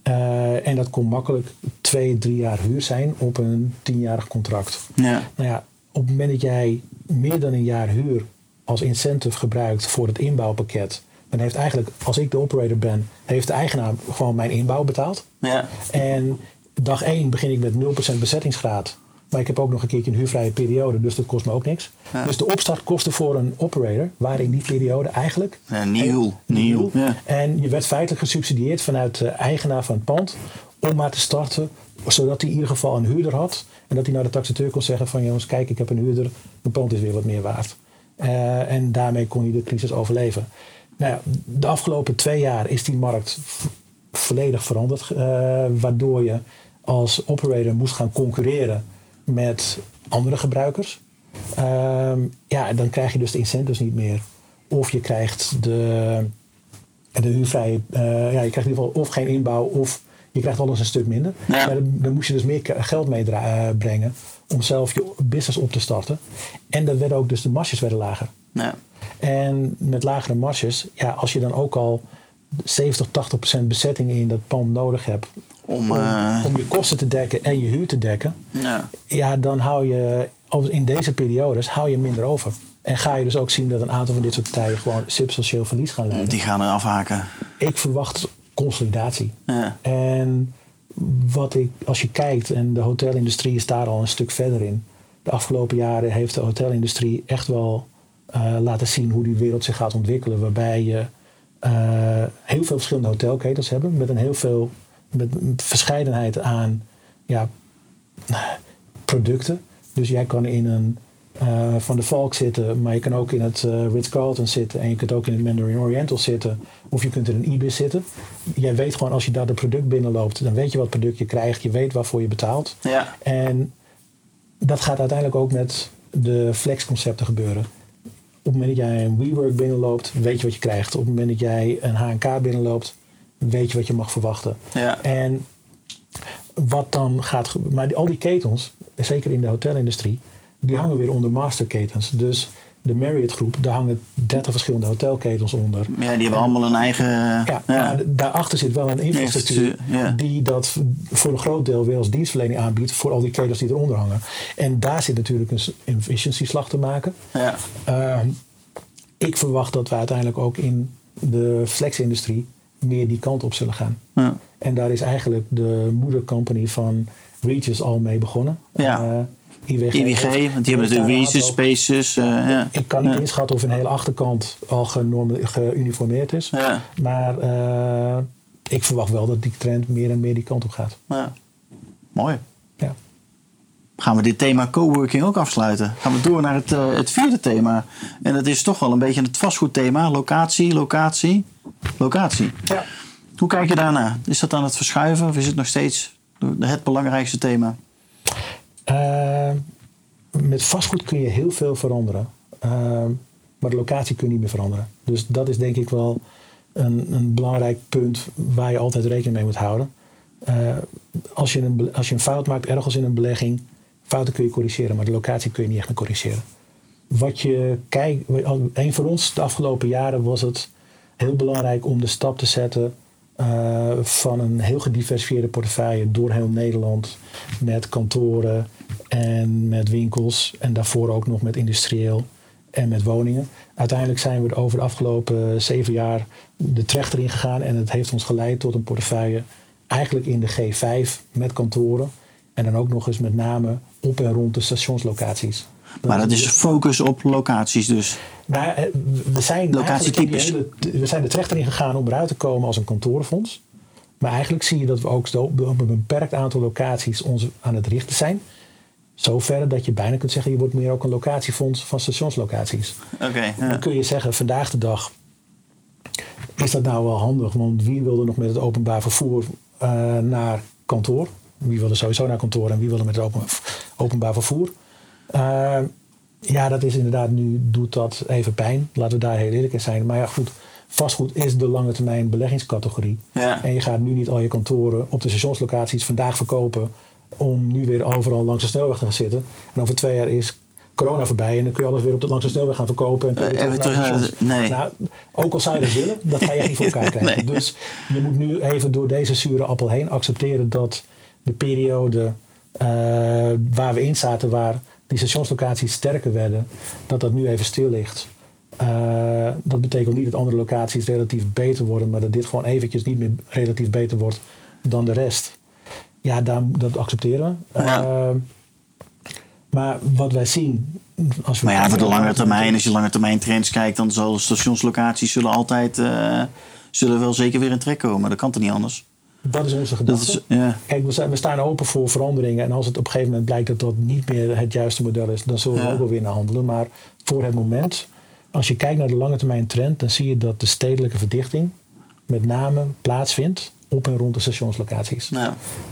Eh, en dat kon makkelijk twee, drie jaar huur zijn op een tienjarig contract. Ja. Nou ja, op het moment dat jij meer dan een jaar huur als incentive gebruikt voor het inbouwpakket, dan heeft eigenlijk, als ik de operator ben, heeft de eigenaar gewoon mijn inbouw betaald. Ja. En dag 1 begin ik met 0% bezettingsgraad. Maar ik heb ook nog een keertje een huurvrije periode, dus dat kost me ook niks. Ja. Dus de opstartkosten voor een operator waren in die periode eigenlijk Ja, nieuw. Nieuw. Ja. en je werd feitelijk gesubsidieerd vanuit de eigenaar van het pand om maar te starten, zodat hij in ieder geval een huurder had. En dat hij naar de taxateur kon zeggen van jongens, kijk, ik heb een huurder, mijn pand is weer wat meer waard. Eh, en daarmee kon je de crisis overleven. Nou ja, de afgelopen twee jaar is die markt volledig veranderd, eh, waardoor je als operator moest gaan concurreren met andere gebruikers. Ehm, ja, dan krijg je dus de incentives niet meer. Of je krijgt de, de huurvrije, eh, ja, je krijgt in ieder geval of geen inbouw of je krijgt alles een stuk minder. Ja. Maar dan, dan moest je dus meer geld meebrengen om zelf je business op te starten. En dan werden ook dus de marges werden lager. Ja. En met lagere marges, ja, als je dan ook al 70, 80 procent bezetting in dat pand nodig hebt Om, om, eh, om je kosten te dekken en je huur te dekken, ja. ja, dan hou je in deze periodes hou je minder over. En ga je dus ook zien dat een aantal van dit soort partijen gewoon substantieel verlies gaan leiden. Die gaan er afhaken. Ik verwacht consolidatie. Ja. En wat ik, als je kijkt, en de hotelindustrie is daar al een stuk verder in. De afgelopen jaren heeft de hotelindustrie echt wel eh, laten zien hoe die wereld zich gaat ontwikkelen. Waarbij je heel veel verschillende hotelketens hebben. Met een heel veel met een verscheidenheid aan ja, producten. Dus jij kan in een eh, Van de Valk zitten, maar je kan ook in het eh, Ritz-Carlton zitten. En je kunt ook in het Mandarin Oriental zitten. Of je kunt in een Ibis zitten. Jij weet gewoon als je daar de product binnenloopt, dan weet je wat product je krijgt. Je weet waarvoor je betaalt. Ja. En dat gaat uiteindelijk ook met de flexconcepten gebeuren. Op het moment dat jij een WeWork binnenloopt, weet je wat je krijgt. Op het moment dat jij een HNK binnenloopt, weet je wat je mag verwachten. Ja. En wat dan gaat gebeuren. Maar die, al die ketens, zeker in de hotelindustrie, die hangen weer onder masterketens. Dus de Marriott groep, daar hangen 30 verschillende hotelketens onder. ja, die hebben allemaal een eigen... Ja, daarachter zit wel een infrastructuur ja. die dat voor een groot deel weer als dienstverlening aanbiedt voor al die ketens die eronder hangen. En daar zit natuurlijk een efficiency slag te maken. Ja. Ehm, ik verwacht dat we uiteindelijk ook in de flexindustrie meer die kant op zullen gaan. Ja. En daar is eigenlijk de moedercompany van Regis al mee begonnen. Ja. Eh, IWG. IWG, want die hebben natuurlijk aantal- Spaces. eh, ja. Ik kan niet Ja. inschatten of een hele achterkant al geuniformeerd is. Ja. Maar eh, ik verwacht wel dat die trend meer en meer die kant op gaat. Ja. Mooi. Ja. Gaan we dit thema coworking ook afsluiten? Gaan we door naar het, eh, het vierde thema. En dat is toch wel een beetje het vastgoedthema. Locatie, locatie, locatie. Ja. Hoe kijk je daarna? Is dat aan het verschuiven of is het nog steeds het belangrijkste thema? Eh, met vastgoed kun je heel veel veranderen. Eh, maar de locatie kun je niet meer veranderen. Dus dat is denk ik wel een, een belangrijk punt waar je altijd rekening mee moet houden. Eh, als, je een, als je een fout maakt ergens in een belegging, fouten kun je corrigeren, maar de locatie kun je niet echt meer corrigeren. Wat je kijkt, een voor ons de afgelopen jaren was het heel belangrijk om de stap te zetten eh, van een heel gediversifieerde portefeuille door heel Nederland met kantoren en met winkels en daarvoor ook nog met industrieel en met woningen. Uiteindelijk zijn we er over de afgelopen zeven jaar de trechter in gegaan en het heeft ons geleid tot een portefeuille eigenlijk in de G5 met kantoren en dan ook nog eens met name op en rond de stationslocaties. Maar dat is focus op locaties dus? Eh, we zijn, Locatietypes. we zijn de trechter in gegaan om eruit te komen als een kantorenfonds. Maar eigenlijk zie je dat we ook op een beperkt aantal locaties ons aan het richten zijn. Zover dat je bijna kunt zeggen, je wordt meer ook een locatiefonds van stationslocaties. Oké. Dan kun je zeggen, vandaag de dag is dat nou wel handig. Want wie wil er nog met het openbaar vervoer eh, naar kantoor? Wie wil er sowieso naar kantoor en wie wil er met het open, openbaar vervoer? Eh, ja, dat is inderdaad, nu doet dat even pijn. Laten we daar heel eerlijk in zijn. Maar ja, goed, vastgoed is de lange termijn beleggingscategorie. Ja. En je gaat nu niet al je kantoren op de stationslocaties vandaag verkopen. om nu weer overal langs de snelweg te gaan zitten. En over twee jaar is corona voorbij en dan kun je alles weer op de langs de snelweg gaan verkopen. En Eh, weer terug naar de nee. Nou, ook al zou je dat willen, dat ga je niet voor elkaar krijgen. Nee. Dus je moet nu even door deze zure appel heen accepteren dat de periode eh, waar we in zaten, waar die stationslocaties sterker werden, dat dat nu even stil ligt. Eh, dat betekent niet dat andere locaties relatief beter worden, maar dat dit gewoon eventjes niet meer relatief beter wordt dan de rest. Ja, daar, dat accepteren we. Ja. Eh, maar wat wij zien. Als we Maar ja, voor de lange termijn, als je lange termijn trends kijkt, dan zal stationslocaties zullen altijd eh, zullen wel zeker weer in trek komen. Dat kan toch niet anders? Dat is onze gedachte. is, ja. Kijk, we, zijn, we staan open voor veranderingen. En als het op een gegeven moment blijkt dat dat niet meer het juiste model is, dan zullen we Ja. ook wel weer naar handelen. Maar voor het moment, als je kijkt naar de lange termijn trend, dan zie je dat de stedelijke verdichting met name plaatsvindt op en rond de stationslocaties.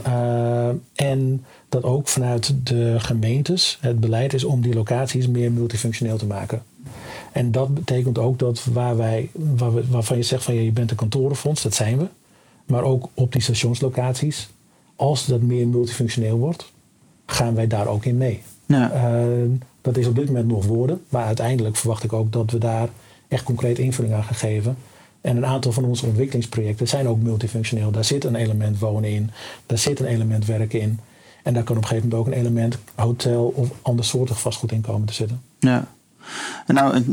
Uh, en dat ook vanuit de gemeentes het beleid is om die locaties meer multifunctioneel te maken. En dat betekent ook dat waar wij, waar we, waarvan je zegt van ja, je bent een kantorenfonds, dat zijn we. Maar ook op die stationslocaties, als dat meer multifunctioneel wordt, gaan wij daar ook in mee. ja. Uh, dat is op dit moment nog woorden, maar uiteindelijk verwacht ik ook dat we daar echt concreet invulling aan gaan geven. En een aantal van onze ontwikkelingsprojecten zijn ook multifunctioneel. Daar zit een element wonen in, daar zit een element werken in. En daar kan op een gegeven moment ook een element hotel of andersoortig vastgoed in komen te zitten. Ja. Nou,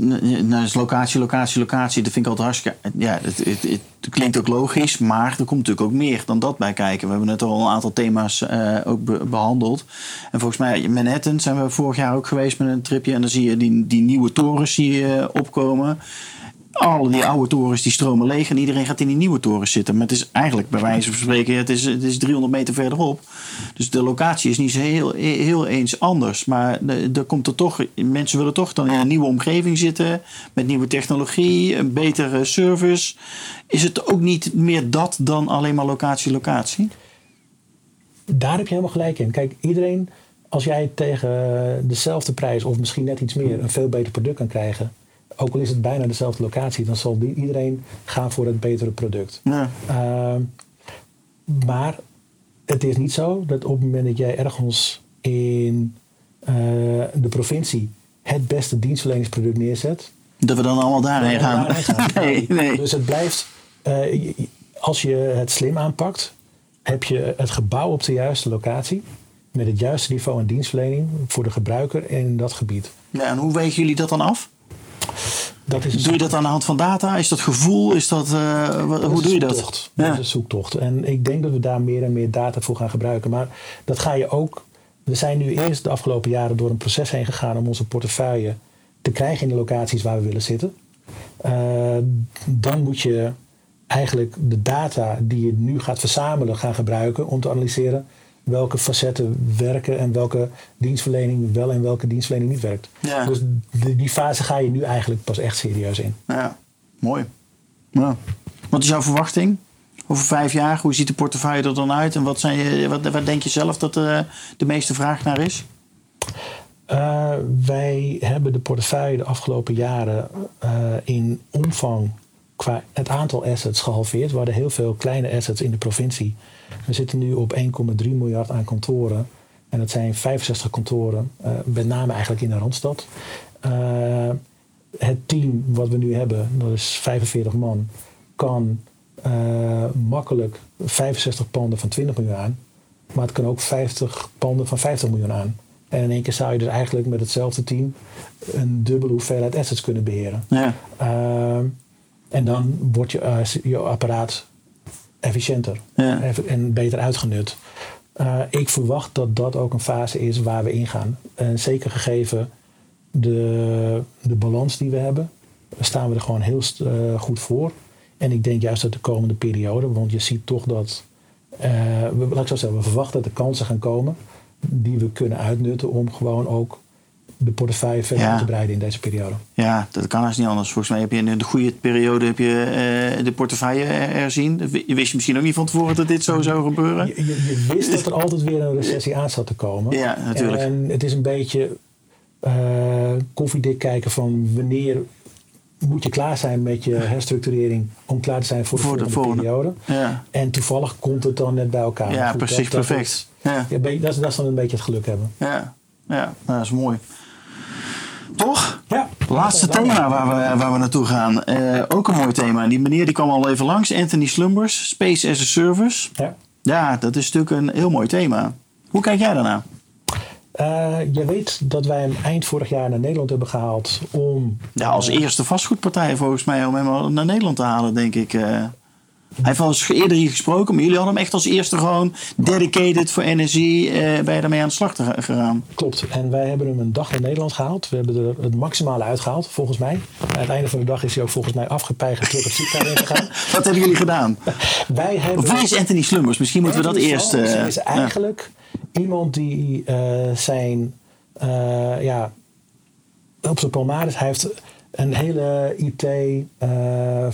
nou is locatie, locatie, locatie. Dat vind ik altijd hartstikke... Ja, het, het, het klinkt ook logisch, maar er komt natuurlijk ook meer dan dat bij kijken. We hebben net al een aantal thema's eh, ook be- behandeld. En volgens mij, Manhattan zijn we vorig jaar ook geweest met een tripje. En dan zie je die, die nieuwe torens zie je opkomen. Alle die oude torens die stromen leeg en iedereen gaat in die nieuwe torens zitten. Maar het is eigenlijk bij wijze van spreken, het is, het is 300 meter verderop. Dus de locatie is niet zo heel, heel eens anders. Maar er komt er toch, mensen willen toch dan in een nieuwe omgeving zitten. Met nieuwe technologie, een betere service. Is het ook niet meer dat dan alleen maar locatie, locatie? Daar heb je helemaal gelijk in. Kijk, iedereen, als jij tegen dezelfde prijs of misschien net iets meer een veel beter product kan krijgen, ook al is het bijna dezelfde locatie, dan zal iedereen gaan voor het betere product. Ja. Ehm, maar het is niet zo dat op het moment dat jij ergens in eh, de provincie het beste dienstverleningsproduct neerzet, Dat we dan allemaal daarheen gaan. we daarheen gaan. Nee, nee. Dus het blijft, eh, als je het slim aanpakt, heb je het gebouw op de juiste locatie. Met het juiste niveau aan dienstverlening voor de gebruiker in dat gebied. Ja, en hoe wegen jullie dat dan af? Dat is Doe je dat aan de hand van data? Is dat gevoel? Is dat, eh, Dat hoe is doe je dat? Dat Ja. is een zoektocht. En ik denk dat we daar meer en meer data voor gaan gebruiken. Maar dat ga je ook. We zijn nu eerst de afgelopen jaren door een proces heen gegaan om onze portefeuille te krijgen in de locaties waar we willen zitten. Eh, dan moet je eigenlijk de data die je nu gaat verzamelen gaan gebruiken om te analyseren welke facetten werken en welke dienstverlening wel en welke dienstverlening niet werkt. Ja. Dus die, die fase ga je nu eigenlijk pas echt serieus in. Ja, mooi. Ja. Wat is jouw verwachting? Over vijf jaar, hoe ziet de portefeuille er dan uit? En wat, zijn je, wat, wat denk je zelf dat eh, de meeste vraag naar is? Uh, wij hebben de portefeuille de afgelopen jaren uh, in omvang qua het aantal assets gehalveerd. We hadden heel veel kleine assets in de provincie. We zitten nu op 1,3 miljard aan kantoren. En dat zijn 65 kantoren, uh, met name eigenlijk in de Randstad. het team wat we nu hebben, dat is 45 man, kan makkelijk 65 panden van 20 miljoen aan. Maar het kan ook 50 panden van 50 miljoen aan. En in één keer zou je dus eigenlijk met hetzelfde team een dubbele hoeveelheid assets kunnen beheren. Ja. En dan wordt je, eh, je apparaat efficiënter Ja. en beter uitgenut. Eh, ik verwacht dat dat ook een fase is waar we ingaan. En zeker gegeven de, de balans die we hebben, staan we er gewoon heel eh, goed voor. En ik denk juist dat de komende periode, want je ziet toch dat, eh, we, laat ik zo zeggen, we verwachten dat er kansen gaan komen die we kunnen uitnutten om gewoon ook de portefeuille verder Ja. te breiden in deze periode. Ja, dat kan haast niet anders. Volgens mij heb je in de goede periode heb je, eh, de portefeuille er- herzien. Je wist je misschien ook niet van tevoren dat dit zo zou gebeuren. Je, je, je wist dat er altijd weer een recessie aan zat te komen. Ja, natuurlijk. En het is een beetje eh, koffiedik kijken van wanneer moet je klaar zijn met je herstructurering om klaar te zijn voor de, Voor de volgende, periode. Ja, En toevallig komt het dan net bij elkaar. ja Goed, precies, dat- dat perfect. is- Ja, dat, is, dat is dan een beetje het geluk hebben. ja, ja nou, dat is mooi. Toch? Ja. Laatste thema waar we, waar we naartoe gaan. Eh, ook een mooi thema. Die meneer die kwam al even langs. Anthony Slumbers, Space as a Service. Ja. Ja, dat is natuurlijk een heel mooi thema. Hoe kijk jij daarnaar? Eh, je weet dat wij hem eind vorig jaar naar Nederland hebben gehaald om... Ja, als eerste vastgoedpartij volgens mij om hem naar Nederland te halen, denk ik. Hij heeft al eens eerder hier gesproken, maar jullie hadden hem echt als eerste gewoon dedicated voor energie. eh je daarmee aan de slag te ga- gegaan? Klopt. En wij hebben hem een dag naar Nederland gehaald. We hebben er het maximale uitgehaald, volgens mij. Aan het einde van de dag is hij ook volgens mij afgepeigerd terug het ziekenhuis in gegaan. Wat hebben jullie gedaan? Wij hebben... Of wie is Anthony Slumbers? Misschien moeten we dat eerst... Slumbers eh, is ja. eigenlijk iemand die eh, zijn... eh, ja, op zijn palmares... Hij heeft een hele IT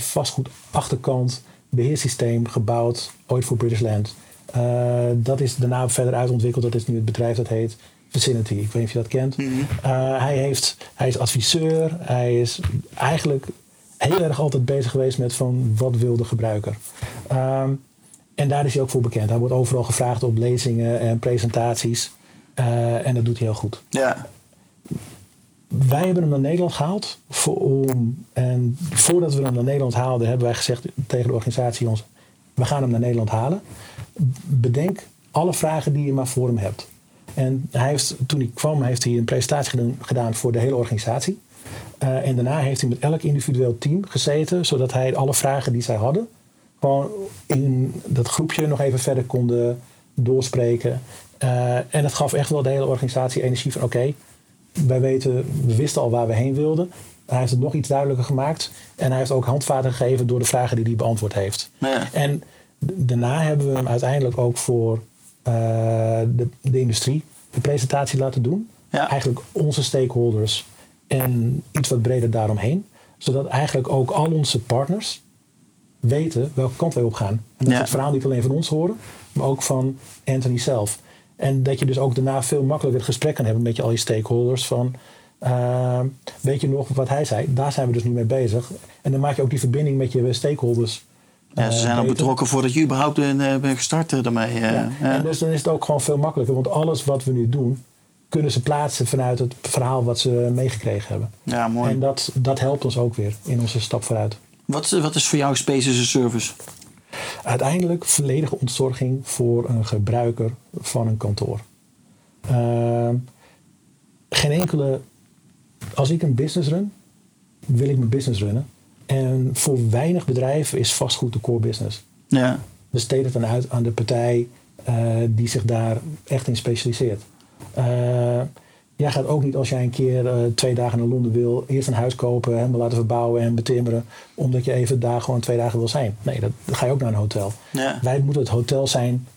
vastgoed achterkant beheersysteem gebouwd. Ooit voor British Land. Eh, dat is daarna verder uitontwikkeld. Dat is nu het bedrijf dat heet Vicinity. Ik weet niet of je dat kent. Mhm. Eh, hij, heeft, hij is adviseur. Hij is eigenlijk heel erg altijd bezig geweest met van wat wil de gebruiker. Ehm, en daar is hij ook voor bekend. Hij wordt overal gevraagd op lezingen en presentaties. Eh, en dat doet hij heel goed. Ja, Wij hebben hem naar Nederland gehaald. Voor, om, en voordat we hem naar Nederland haalden, hebben wij gezegd tegen de organisatie: ons, we gaan hem naar Nederland halen. Bedenk alle vragen die je maar voor hem hebt. En hij heeft, toen hij kwam, heeft hij een presentatie gedaan, voor de hele organisatie. Eh, en daarna heeft hij met elk individueel team gezeten, zodat hij alle vragen die zij hadden, gewoon in dat groepje nog even verder konden doorspreken. Eh, en het gaf echt wel de hele organisatie energie van oké, wij weten, we wisten al waar we heen wilden. Hij heeft het nog iets duidelijker gemaakt. En hij heeft ook handvaten gegeven door de vragen die hij beantwoord heeft. Ja. En daarna hebben we hem uiteindelijk ook voor eh, de, de industrie de presentatie laten doen. Ja. Eigenlijk onze stakeholders en iets wat breder daaromheen. Zodat eigenlijk ook al onze partners weten welke kant wij op gaan. En dat Ja. het verhaal niet alleen van ons horen, maar ook van Anthony zelf. En dat je dus ook daarna veel makkelijker het gesprek kan hebben met je al je stakeholders. Van, eh, weet je nog wat hij zei? Daar zijn we dus nu mee bezig. En dan maak je ook die verbinding met je stakeholders. ja ze eh, zijn al betrokken voordat je überhaupt een, eh, bent gestart eh, daarmee. Ja. Ja. En dus dan is het ook gewoon veel makkelijker. Want alles wat we nu doen, kunnen ze plaatsen vanuit het verhaal wat ze meegekregen hebben. ja, mooi. En dat, dat helpt ons ook weer in onze stap vooruit. Wat, wat is voor jou Space as a Service? Uiteindelijk volledige ontzorging voor een gebruiker van een kantoor. Ehm, geen enkele. Als ik een business run, wil ik mijn business runnen. En voor weinig bedrijven is vastgoed de core business. Ja, besteed het dan uit aan de partij eh, die zich daar echt in specialiseert. Eh, jij gaat ook niet als jij een keer eh, twee dagen naar Londen wil, eerst een huis kopen, helemaal laten verbouwen en betimmeren, omdat je even daar gewoon twee dagen wil zijn. Nee, dat, dan ga je ook naar een hotel. ja. Wij moeten het hotel zijn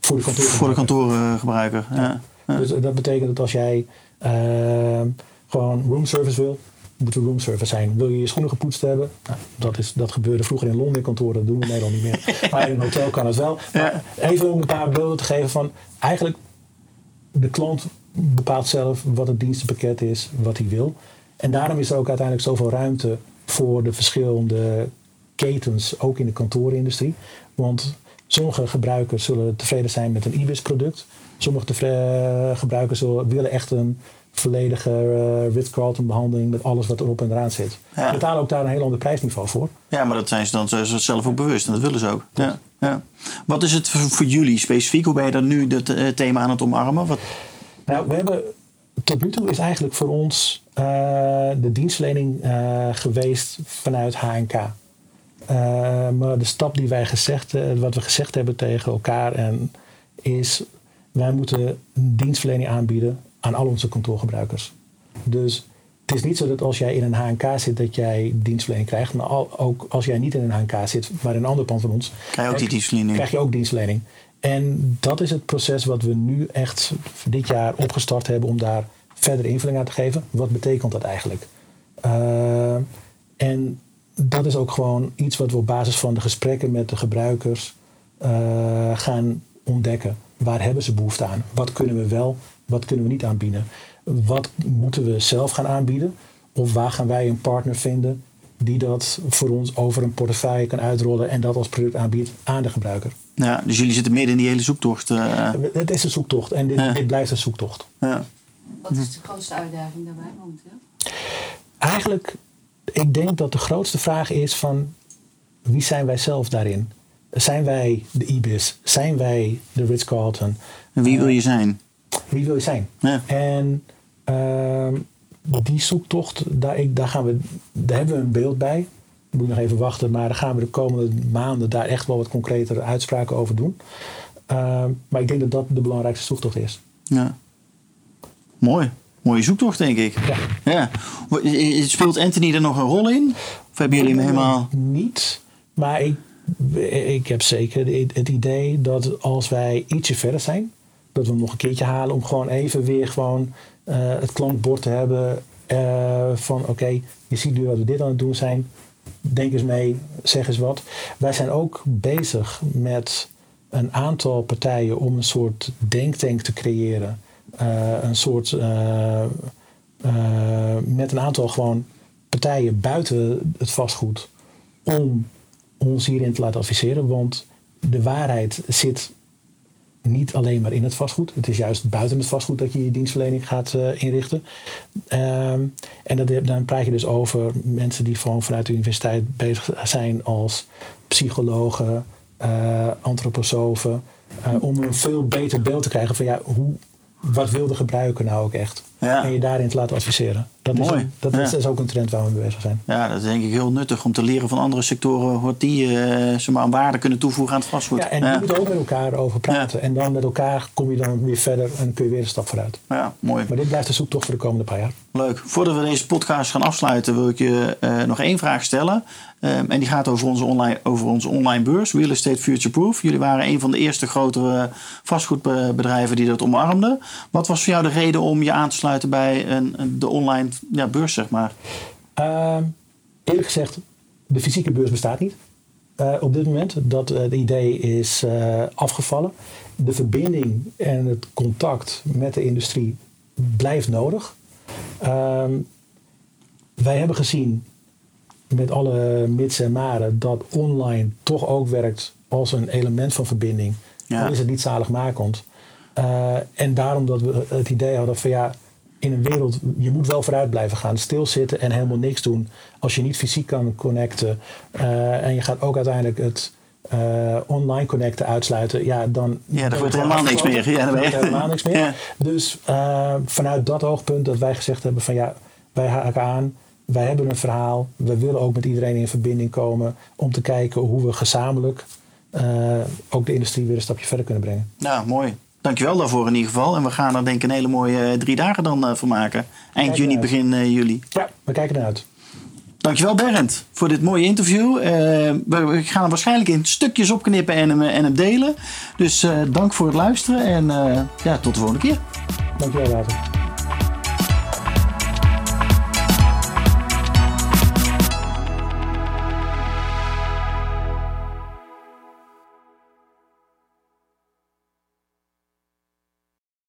voor de kantoor. voor de kantoorgebruiker. Ja. Ja. Dus dat betekent dat als jij eh, gewoon roomservice wil, moet er roomservice zijn. Wil je je schoenen gepoetst hebben? Nou, dat, is, dat gebeurde vroeger in Londen in kantoren, dat doen we in Nederland niet meer. Maar in een hotel kan het wel. Maar even om een paar beelden te geven van eigenlijk de klant bepaalt zelf wat het dienstenpakket is, wat hij wil. En daarom is er ook uiteindelijk zoveel ruimte voor de verschillende ketens, ook in de kantoorindustrie. Want sommige gebruikers zullen tevreden zijn met een IBIS-product. Sommige tevre- gebruikers zullen, willen echt een volledige uh, Ritz-Carlton behandeling met alles wat erop en eraan zit. Ja. Ze betalen ook daar een heel ander prijsniveau voor. Ja, maar dat zijn ze dan zelf ook bewust en dat willen ze ook. Ja, ja. Wat is het voor, jullie specifiek? Hoe ben je dan nu het eh, thema aan het omarmen? Wat, Nou, we hebben tot nu toe is eigenlijk voor ons uh, de dienstverlening uh, geweest vanuit HNK. Uh, maar de stap die wij gezegd, wat we gezegd hebben tegen elkaar en is wij moeten dienstverlening aanbieden aan al onze kantoorgebruikers. Dus het is niet zo dat als jij in een HNK zit dat jij dienstverlening krijgt. Maar ook als jij niet in een HNK zit, maar in een ander pand van ons, krijg je ook die dienstverlening. Krijg je ook dienstverlening. En dat is het proces wat we nu echt dit jaar opgestart hebben om daar verder invulling aan te geven. Wat betekent dat eigenlijk? Uh, en dat is ook gewoon iets wat we op basis van de gesprekken met de gebruikers uh, gaan ontdekken. Waar hebben ze behoefte aan? Wat kunnen we wel, wat kunnen we niet aanbieden? Wat moeten we zelf gaan aanbieden? Of waar gaan wij een partner vinden die dat voor ons over een portefeuille kan uitrollen en dat als product aanbiedt aan de gebruiker? Ja, dus jullie zitten midden in die hele zoektocht. Uh... Het is een zoektocht en dit, dit blijft een zoektocht. Ja. Wat is de grootste uitdaging daarbij momenteel? Eigenlijk, ik denk dat de grootste vraag is van wie zijn wij zelf daarin? Zijn wij de IBIS? Zijn wij de Ritz-Carlton? En wie wil je zijn? Wie wil je zijn? Ja. En uh, die zoektocht, daar, ik, daar, gaan we, daar hebben we een beeld bij. Moet nog even wachten, maar daar gaan we de komende maanden daar echt wel wat concretere uitspraken over doen. Uh, maar ik denk dat dat de belangrijkste zoektocht is. Ja. Mooi. Mooie zoektocht, denk ik. Ja. ja. Speelt Anthony er nog een rol in? Of hebben jullie hem helemaal... Niet, maar ik, ik heb zeker het idee dat als wij ietsje verder zijn, dat we hem nog een keertje halen om gewoon even weer gewoon uh, het klankbord te hebben uh, van oké, je ziet nu dat we dit aan het doen zijn. Denk eens mee, zeg eens wat. Wij zijn ook bezig met een aantal partijen om een soort denktank te creëren uh, een soort. Uh, uh, met een aantal gewoon partijen buiten het vastgoed. om ons hierin te laten adviseren. Want de waarheid zit niet alleen maar in het vastgoed. Het is juist buiten het vastgoed dat je je dienstverlening gaat uh, inrichten. Um, en dat, dan praat je dus over mensen die gewoon vanuit de universiteit bezig zijn als psychologen, uh, antroposofen. Uh, om een veel beter beeld te krijgen van ja, hoe, wat wil de gebruiker nou ook echt? Ja. En je daarin te laten adviseren. Dat, Mooi. Is, dat ja. is, is, ook een trend waar we mee bezig zijn. Ja, dat is denk ik heel nuttig om te leren van andere sectoren wat die uh, zeg maar, aan waarde kunnen toevoegen aan het vastgoed. Ja, en ja. je moet ook met elkaar over praten. En dan met elkaar kom je dan weer verder en kun je weer een stap vooruit. Ja, mooi. Maar dit blijft de zoektocht voor de komende paar jaar. Leuk. Voordat we deze podcast gaan afsluiten, wil ik je uh, nog één vraag stellen. Um, en die gaat over onze, online, over onze online beurs, Real Estate Future Proof. Jullie waren een van de eerste grotere vastgoedbedrijven die dat omarmden. Wat was voor jou de reden om je aan te sluiten bij een, de online ja, beurs, zeg maar? Uh, eerlijk gezegd, de fysieke beurs bestaat niet. Uh, op dit moment. Dat uh, het idee is uh, afgevallen. De verbinding en het contact met de industrie blijft nodig. Ehm, wij hebben gezien met alle mits en maren dat online toch ook werkt als een element van verbinding. Ja. Dan is het niet zaligmakend. Uh, en daarom dat we het idee hadden van ja, in een wereld, je moet wel vooruit blijven gaan. Stilzitten en helemaal niks doen. Als je niet fysiek kan connecten. Uh, en je gaat ook uiteindelijk het uh, online connecten uitsluiten. Ja, dan, ja, dan wordt helemaal niks meer. Ja, dan wordt helemaal niks meer. Dus vanuit dat oogpunt dat wij gezegd hebben van ja, wij haken aan wij hebben een verhaal. We willen ook met iedereen in verbinding komen om te kijken hoe we gezamenlijk ook de industrie weer een stapje verder kunnen brengen. Ja, mooi. Dankjewel daarvoor in ieder geval. En we gaan er denk ik een hele mooie drie dagen dan uh, van maken. Eind juni, uit. begin uh, juli. Ja, we kijken eruit. Dankjewel Berend voor dit mooie interview. we gaan er waarschijnlijk in stukjes opknippen en hem, en hem delen. Dus dank voor het luisteren en ja, tot de volgende keer. Dankjewel Wouter.